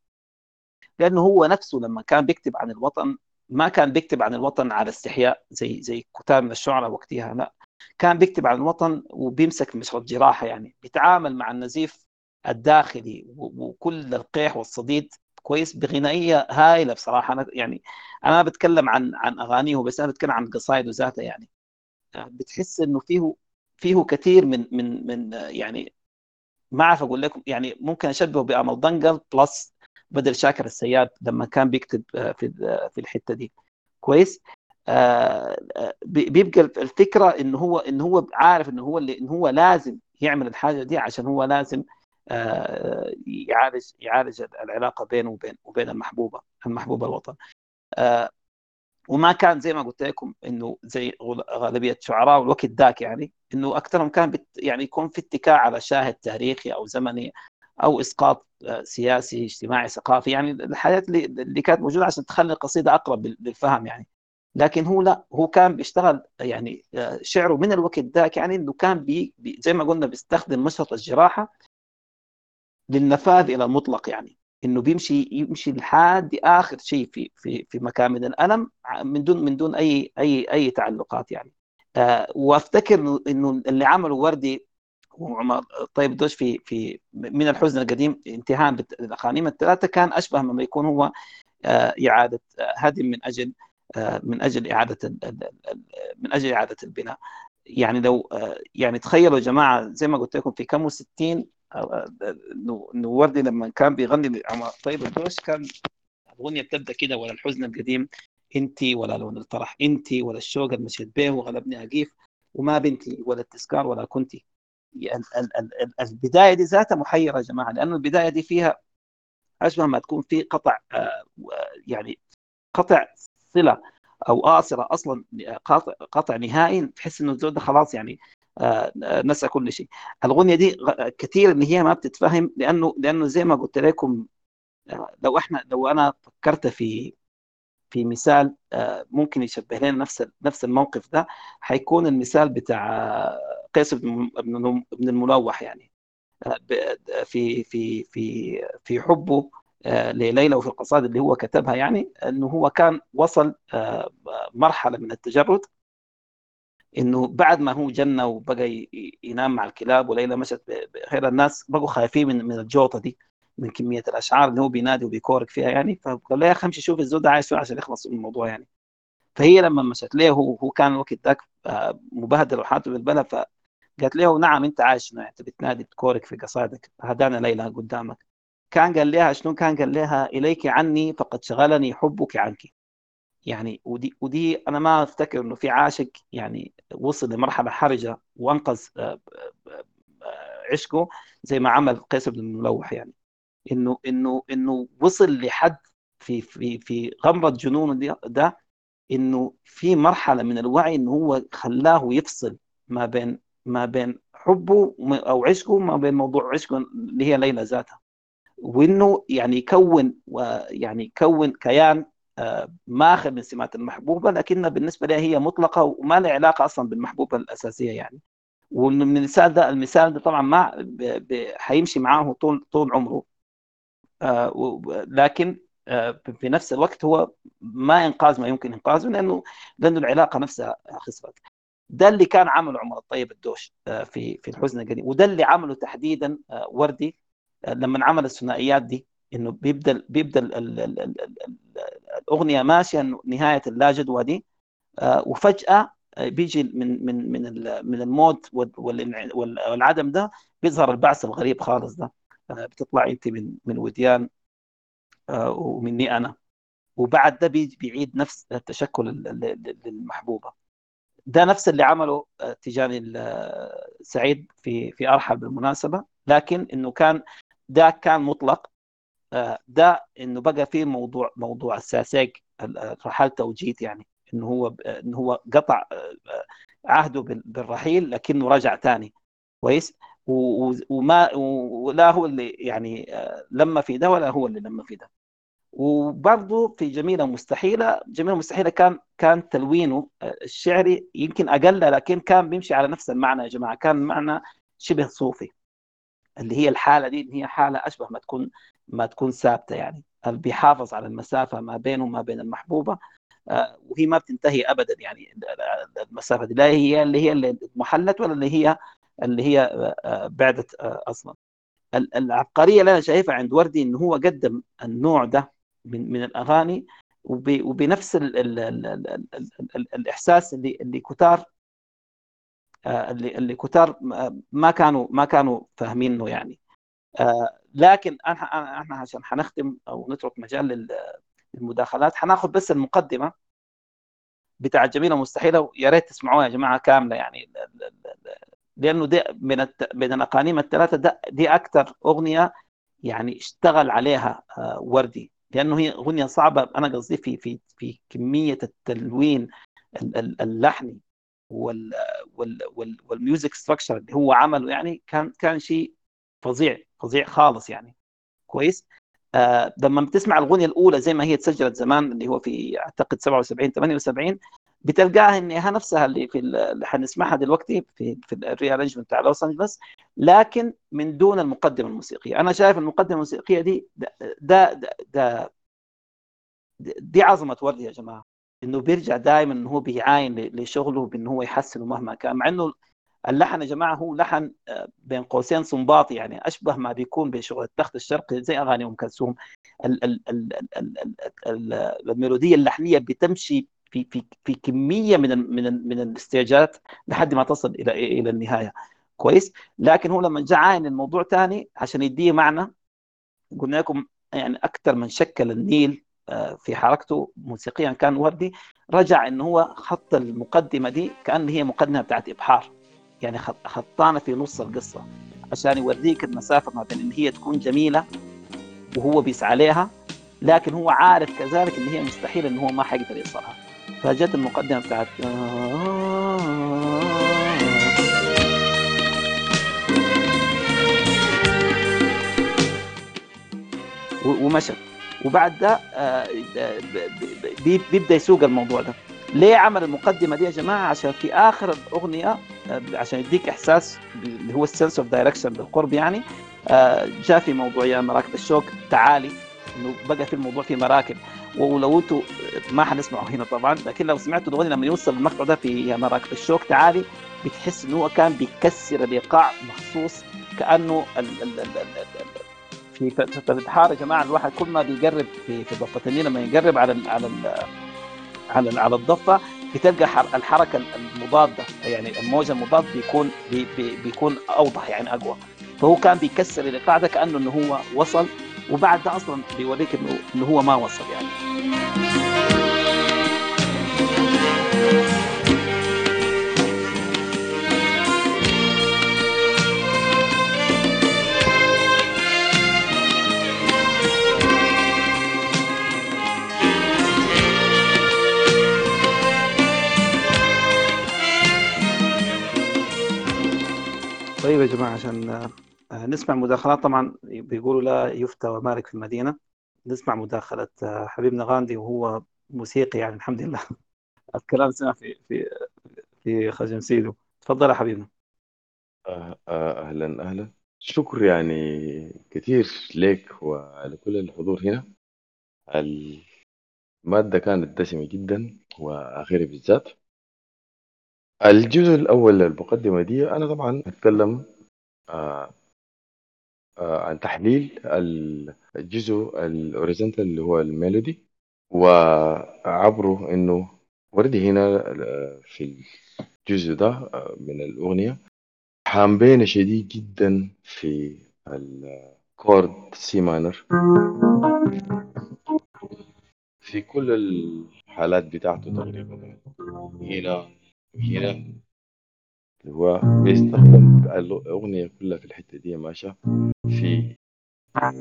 لأنه هو نفسه لما كان بيكتب عن الوطن ما كان بيكتب عن الوطن على استحياء زي زي كتاب من الشعراء وقتها لا. كان بيكتب عن الوطن وبيمسك مشرط جراحة يعني بيتعامل مع النزيف الداخلي وكل القيح والصديد كويس بغنائية هائلة بصراحة. أنا يعني أنا بتكلم عن عن أغانيه بس أنا بتكلم عن قصائده ذاتها يعني. بتحس إنه فيه فيه كثير من من من يعني ما أعرف أقول لكم يعني ممكن أشبهه بامل دنقل بلس بدر شاكر السياد لما كان بيكتب آه، في آه، في الحتة دي. كويس؟ آه، آه، بيبقى الفكرة انه هو انه هو عارف انه هو اللي انه هو لازم يعمل الحاجة دي عشان هو لازم آه، يعالج يعالج العلاقة بينه وبين وبين المحبوبة المحبوبة الوطن آه، وما كان زي ما قلت لكم إنه زي غالبية شعراء الوقت ذاك يعني إنه أكثرهم كان بت يعني يكون في اتكاء على شاهد تاريخي أو زمني أو إسقاط آه، سياسي اجتماعي ثقافي يعني الحياة اللي, كانت موجودة عشان تخلي القصيدة أقرب لل- للفهم يعني. لكن هو لا هو كان بيشتغل يعني آه، شعره من الوقت ذاك يعني إنه كان بي زي ما قلنا بيستخدم مشرط الجراحة للنفاذ إلى المطلق يعني إنه بيمشي يمشي لحد آخر شيء في في في مكان من الألم من دون من دون أي أي أي تعلقات يعني. آه وأفتكر إنه اللي عمله وردي وعمر طيب دوش في في من الحزن القديم انتهاء بالاقانيم الثلاثة كان أشبه مما يكون هو آه إعادة آه، هدم من أجل آه من أجل إعادة من أجل إعادة البناء. يعني لو آه، يعني تخيلوا يا جماعة زي ما قلت لكم في كم وستين آه، انه إنه وردي لما كان بيغني طيب الدوش كان الأغنية بتبدأ كده ولا الحزن القديم انت ولا لون الفرح انت ولا الشوق المشيت به وغلبني اقيف وما بنتي ولا التذكار ولا كنتي ال- ال- ال- ال- البداية دي ذاتها محيرة يا جماعة لأنه البداية دي فيها أشبه ما تكون في قطع آه، يعني قطع صلة أو قاصره أصلا قاطع قطع نهائي تحس إنه الزول ده خلاص يعني آه، آه، نسى كل شيء. الاغنيه دي كثير إن هي ما بتتفهم لأنه لأنه زي ما قلت لكم آه، لو إحنا لو أنا فكرت في في مثال ممكن يشبه لنا نفس نفس الموقف ده حيكون المثال بتاع قيس بن بن الملوح يعني. في في في في حبه لليلى وفي القصائد اللي هو كتبها يعني إنه هو كان وصل آه، مرحلة من التجرد إنه بعد ما هو جنى وبقى ينام مع الكلاب وليلى مشت ب- بغير الناس بقوا خايفين من من الجوطة دي من كمية الأشعار اللي هو بينادي وبيكورك فيها يعني. فقال له يا أخي امشي شوف الزول ده عايز عشان يخلص من الموضوع يعني. فهي لما مشت له هو هو كان الوقت ذاك آه، مبهدل وحاته بالبلد فقالت له نعم أنت عايش يعني أنت بتنادي بتكورك في قصائدك هدانا ليلى قدامك. كان قال لها شنو كان قال لها إليك عني فقد شغلني حبك عنك. يعني ودي ودي أنا ما أفتكر إنه في عاشق يعني وصل لمرحلة حرجة وأنقذ آه، آه، آه، عشقه زي ما عمل قيس بن الملوح يعني. إنه إنه إنه وصل لحد في في في غمرة جنونه ده إنه في مرحلة من الوعي إنه هو خلاه يفصل ما بين ما بين حبه أو عشقه ما بين موضوع عشقه اللي هي ليلى ذاتها. وإنه يعني يكون ويعني يكون كيان آه، ماخذ من سمات المحبوبة لكنها بالنسبة لها هي مطلقة وما لها علاقة أصلا بالمحبوبة الأساسية يعني. ومن المثال ده المثال ده طبعا ما حيمشي معاه طول طول عمره. آه، لكن آه، في نفس الوقت هو ما إنقاذ ما يمكن إنقاذه لأنه لأنه العلاقة نفسها خسرت. ده اللي كان عمله عمر الطيب الدوش في في الحزن القديم وده اللي عمله تحديدا وردي لما عمل الثنائيات دي إنه بيبدأ بيبدأ ال- ال- ال- ال- ال- الأغنية ماشية نهاية اللا جدوى دي آه، وفجأة آه، بيجي من من من من الموت والعدم ده بيظهر البعث الغريب خالص ده. آه، بتطلع أنت من من وديان ومني أنا. وبعد ده بيعيد نفس التشكل ال- ال- ال- للمحبوبه ده نفس اللي عمله آه، سعيد في في أرحل بالمناسبة. لكن إنه كان ده كان مطلق. آه، ده إنه بقى في موضوع موضوع الساسيق ال- آه، رحلته وجيت يعني إنه هو آه، إنه هو قطع عهده بال- بالرحيل لكنه رجع تاني. كويس؟ وما ولا هو اللي يعني لما في ده ولا هو اللي لما في ده. وبرضه في جميلة مستحيلة جميلة مستحيلة كان كان تلوينه الشعري يمكن أقل لكن كان بيمشي على نفس المعنى يا جماعة. كان معنى شبه صوفي. اللي هي الحالة دي هي حالة أشبه ما تكون ما تكون ثابتة يعني. بيحافظ على المسافة ما بينه وما بين المحبوبة آه، وهي ما بتنتهي ابدا يعني. المسافة دي لا هي اللي هي اللي محلت ولا اللي هي اللي هي آه، آه، بعدت أصلا. العبقرية اللي أنا شايفها عند وردي انه هو قدم النوع ده من من الأغاني وبنفس الـ الـ الـ الـ الـ الـ الـ الإحساس اللي اللي كتار اللي اللي كتار ما- ما كانوا ما كانوا فاهمينه يعني آه، لكن أنا أنا- إحنا عشان حنختم أو نترك مجال لل- للمداخلات حناخذ بس المقدمة بتاع جميلة مستحيله يا ريت تسمعوها يا جماعة كاملة يعني لأنه دي من. من الأقانيم الثلاثه دي أكثر أغنية يعني اشتغل عليها آه، وردي لأنه هي أغنية صعبة أنا قصدي في في في كمية التلوين ال- ال- اللحني وال وال وال وال music structure اللي هو عمله يعني كان كان شيء فظيع فظيع خالص يعني. كويس. آه لما بتسمع الأغنية الأولى زي ما هي تسجلت زمان اللي هو في أعتقد 77 78 بتلقاها انها نفسها اللي في ال- اللي حنسمعها دلوقتي في في ال rearrangement بتاع لوس انجلوس لكن من دون المقدمة الموسيقية. أنا شايف المقدمة الموسيقية دي ده ده, ده, ده دي عظمة وردي يا جماعة. إنه بيرجع دائما إنه هو بيعاين لشغله بإنه هو يحسنه مهما كان مع إنه اللحن يا جماعة هو لحن آه، بين قوسين صنباطي يعني أشبه ما بيكون بشغل التخت الشرقي زي أغاني أم كلثوم. ال- ال- ال- ال- ال- ال- الميلودية اللحنية بتمشي في في في كمية من من من الاستيجات لحد ما تصل إلى إلى النهاية. كويس؟ لكن هو لما جاء عاين الموضوع ثاني عشان يديه معنى قلنا لكم يعني أكثر من شكل النيل في حركته موسيقيا كان وردي رجع انه هو خط المقدمة دي كأن هي مقدمة بتاعت إبحار يعني خط- خطانة في نص القصة عشان يوريك المسافة ما بين إن هي تكون جميلة وهو بيسعى لها لكن هو عارف كذلك إن هي مستحيل إن هو ما حيقدر يوصلها. فجت المقدمة بتاعت ومشت. وبعد ده آه، بي- بيبدأ يسوق الموضوع ده. ليه عمل المقدمة دي يا جماعة؟ عشان في آخر الاغنيه آه، عشان يديك إحساس اللي هو ال sense of direction بالقرب يعني آه، جاء في موضوع يا مراكب الشوك تعالي إنه بقى في الموضوع في مراكب. ولو أنتوا ما حنسمعه هنا طبعا لكن لو سمعتوا الأغنية لما يوصل المقطع ده في يا مراكب الشوك تعالي بتحس إنه هو كان بيكسر الإيقاع مخصوص كأنه ال ال ال ال في البحار يا جماعة الواحد كل ما بيقرب في في النيل لما يقرب على على على على الضفة بتلقى حر- الحركة المضادة يعني الموج المضاد بيكون بي بي بيكون أوضح يعني أقوى. فهو كان بيكسر الايقاع ده كأنه إنه هو وصل وبعد ده أصلا بيوريك إنه هو ما وصل يعني. طيب يا جماعة عشان آه، نسمع مداخلات. طبعا بيقولوا لا يفتى ومالك في المدينة. نسمع مداخلة آه، حبيبنا غاندي وهو موسيقي يعني الحمد لله. الكلام سمع في في في خجم سيدو. تفضل يا حبيبنا. آه، أهلا أهلا. شكر يعني كثير لك وعلى كل الحضور هنا. المادة كانت دسمة جدا وآخرها بالذات. الجزء الأول المقدمة دي أنا طبعا أتكلم آه، آه، عن تحليل ال- الجزء ال horizontal اللي هو ال melody وعبره إنه وردي هنا آه، في الجزء ده من الأغنية حامبينا شديد جدا في ال chord C minor في كل الحالات بتاعته تقريبا هنا وهنا اللي هو بيستخدم الأغنية كلها في الحتة دي ماشية في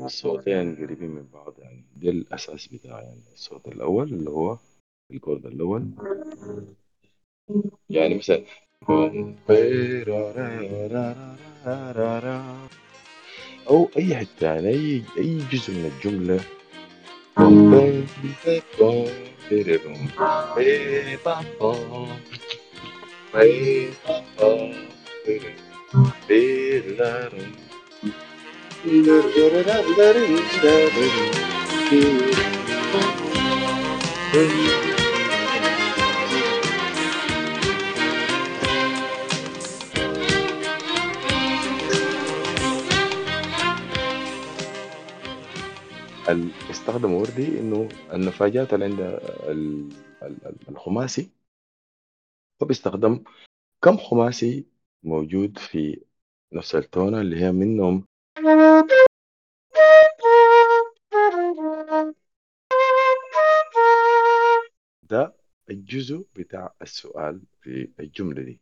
صوتين قريبين من بعض يعني. ده الأساس بتاع يعني الصوت الأول اللي هو الكورد الأول. يعني مثلا أو أي حتة يعني أي أي جزء من الجملة. ال- استخدم وردي إنه النفاجات اللي عند ال- ال- ال- الخماسي هو بيستخدم كم خماسي موجود في نفس التونة اللي هي منهم ده الجزء بتاع السؤال في الجملة دي.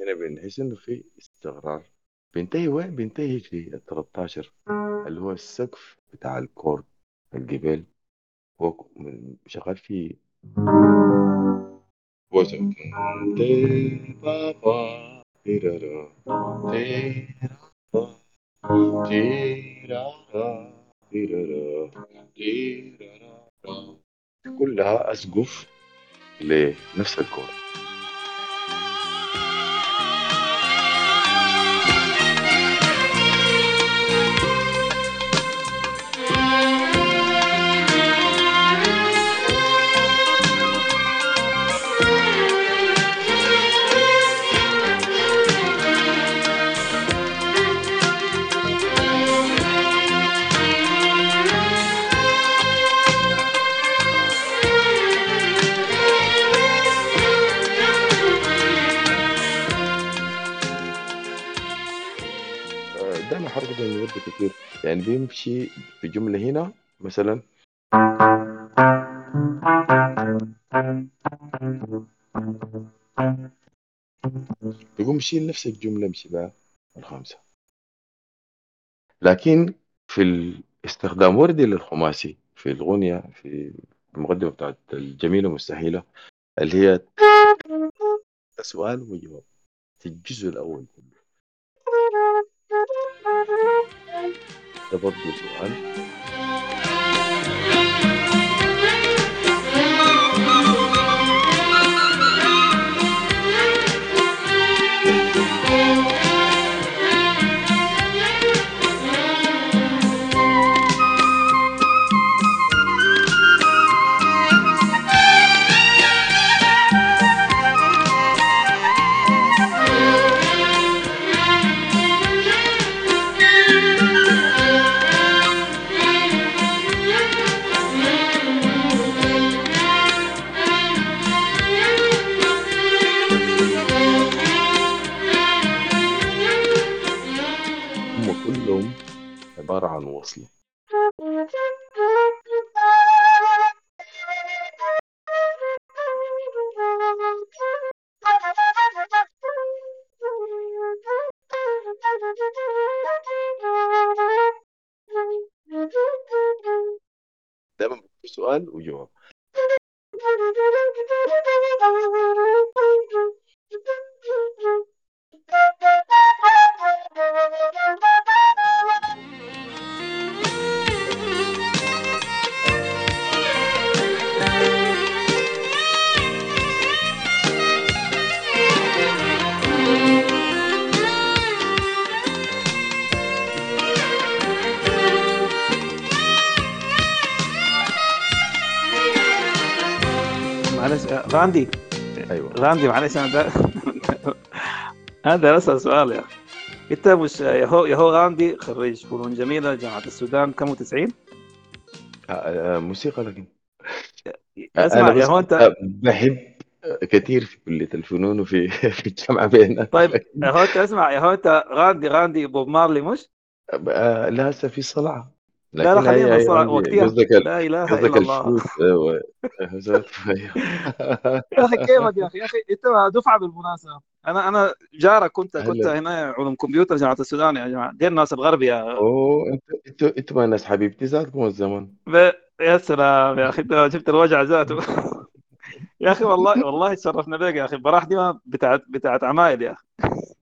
هنا بنحس إنه في استغرار. بينتهي وين؟ بينتهي في ال 13 اللي هو السقف بتاع الكورد. الجبال. هو من- شغال في كلها أسقف لنفس الكورد إنه يبدو كتير. يعني بيمشي في جملة هنا مثلا يقوم يشيل نفس الجملة يمشي بها الخامسة. لكن في استخدام وردي للخماسي في الغنية في المقدمة بتاعت الجميلة مستحيلة اللي هي سؤال وجواب في الجزء الأول. كله ده برضه سؤال persoalan, hujung. غاندي أيوه. غاندي معلش أنا ده ده اسال سؤال يا أخي. انت مش يهو يهو غاندي خريج فنون جميلة جامعة السودان كم 90 آه، آه، موسيقى لكن. أسمع بس يهو انت بحب كثير في كلية الفنون وفي في الجامعة بيننا طيب يهو أنت أسمع يهو أنت غاندي غاندي بوب مارلي مش؟ آه، لا هسه في صلعة لا لا خلينا عندي وقتها لا إله إلا الله. أيوة. يا أخي كيفك يا أخي؟ يا أخي أنت دفعة بالمناسبة. أنا أنا جارك كنت كنت هنا علوم كمبيوتر جامعة السودان يا جماعة. دي الناس الغرب يا أوه أنت أنت أنت ما ناس حبيبتي ذاتكم الزمن. ب... يا سلام يا أخي أنت جبت الوجع ذاته. يا أخي والله والله تشرفنا بك يا أخي. براح دي ما بتاعت بتاعت عمايل يا أخي.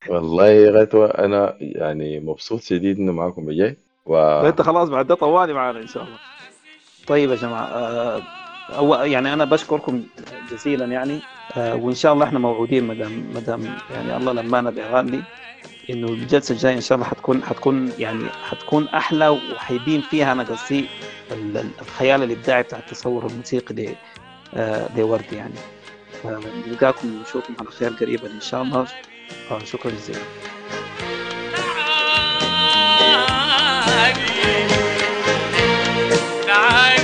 والله يا أنا يعني مبسوط شديد إنه معاكم بجاي و فأنت خلاص بعد ده طوالي معانا إن شاء الله. طيب يا جماعة آه، أو يعني أنا بشكركم جزيلا يعني آه، وإن شاء الله إحنا موعودين مدام مدام يعني الله لما أنا بغني إنه الجلسة الجاية إن شاء الله حتكون حتكون يعني حتكون أحلى وحيبين فيها أنا قصدي ال- ال- الخيال الإبداعي بتاع التصور الموسيقي آه، لوردي يعني. فنلقاكم ونشوفكم على خير قريبا إن شاء الله. شكرا جزيلا. تعالي تعالي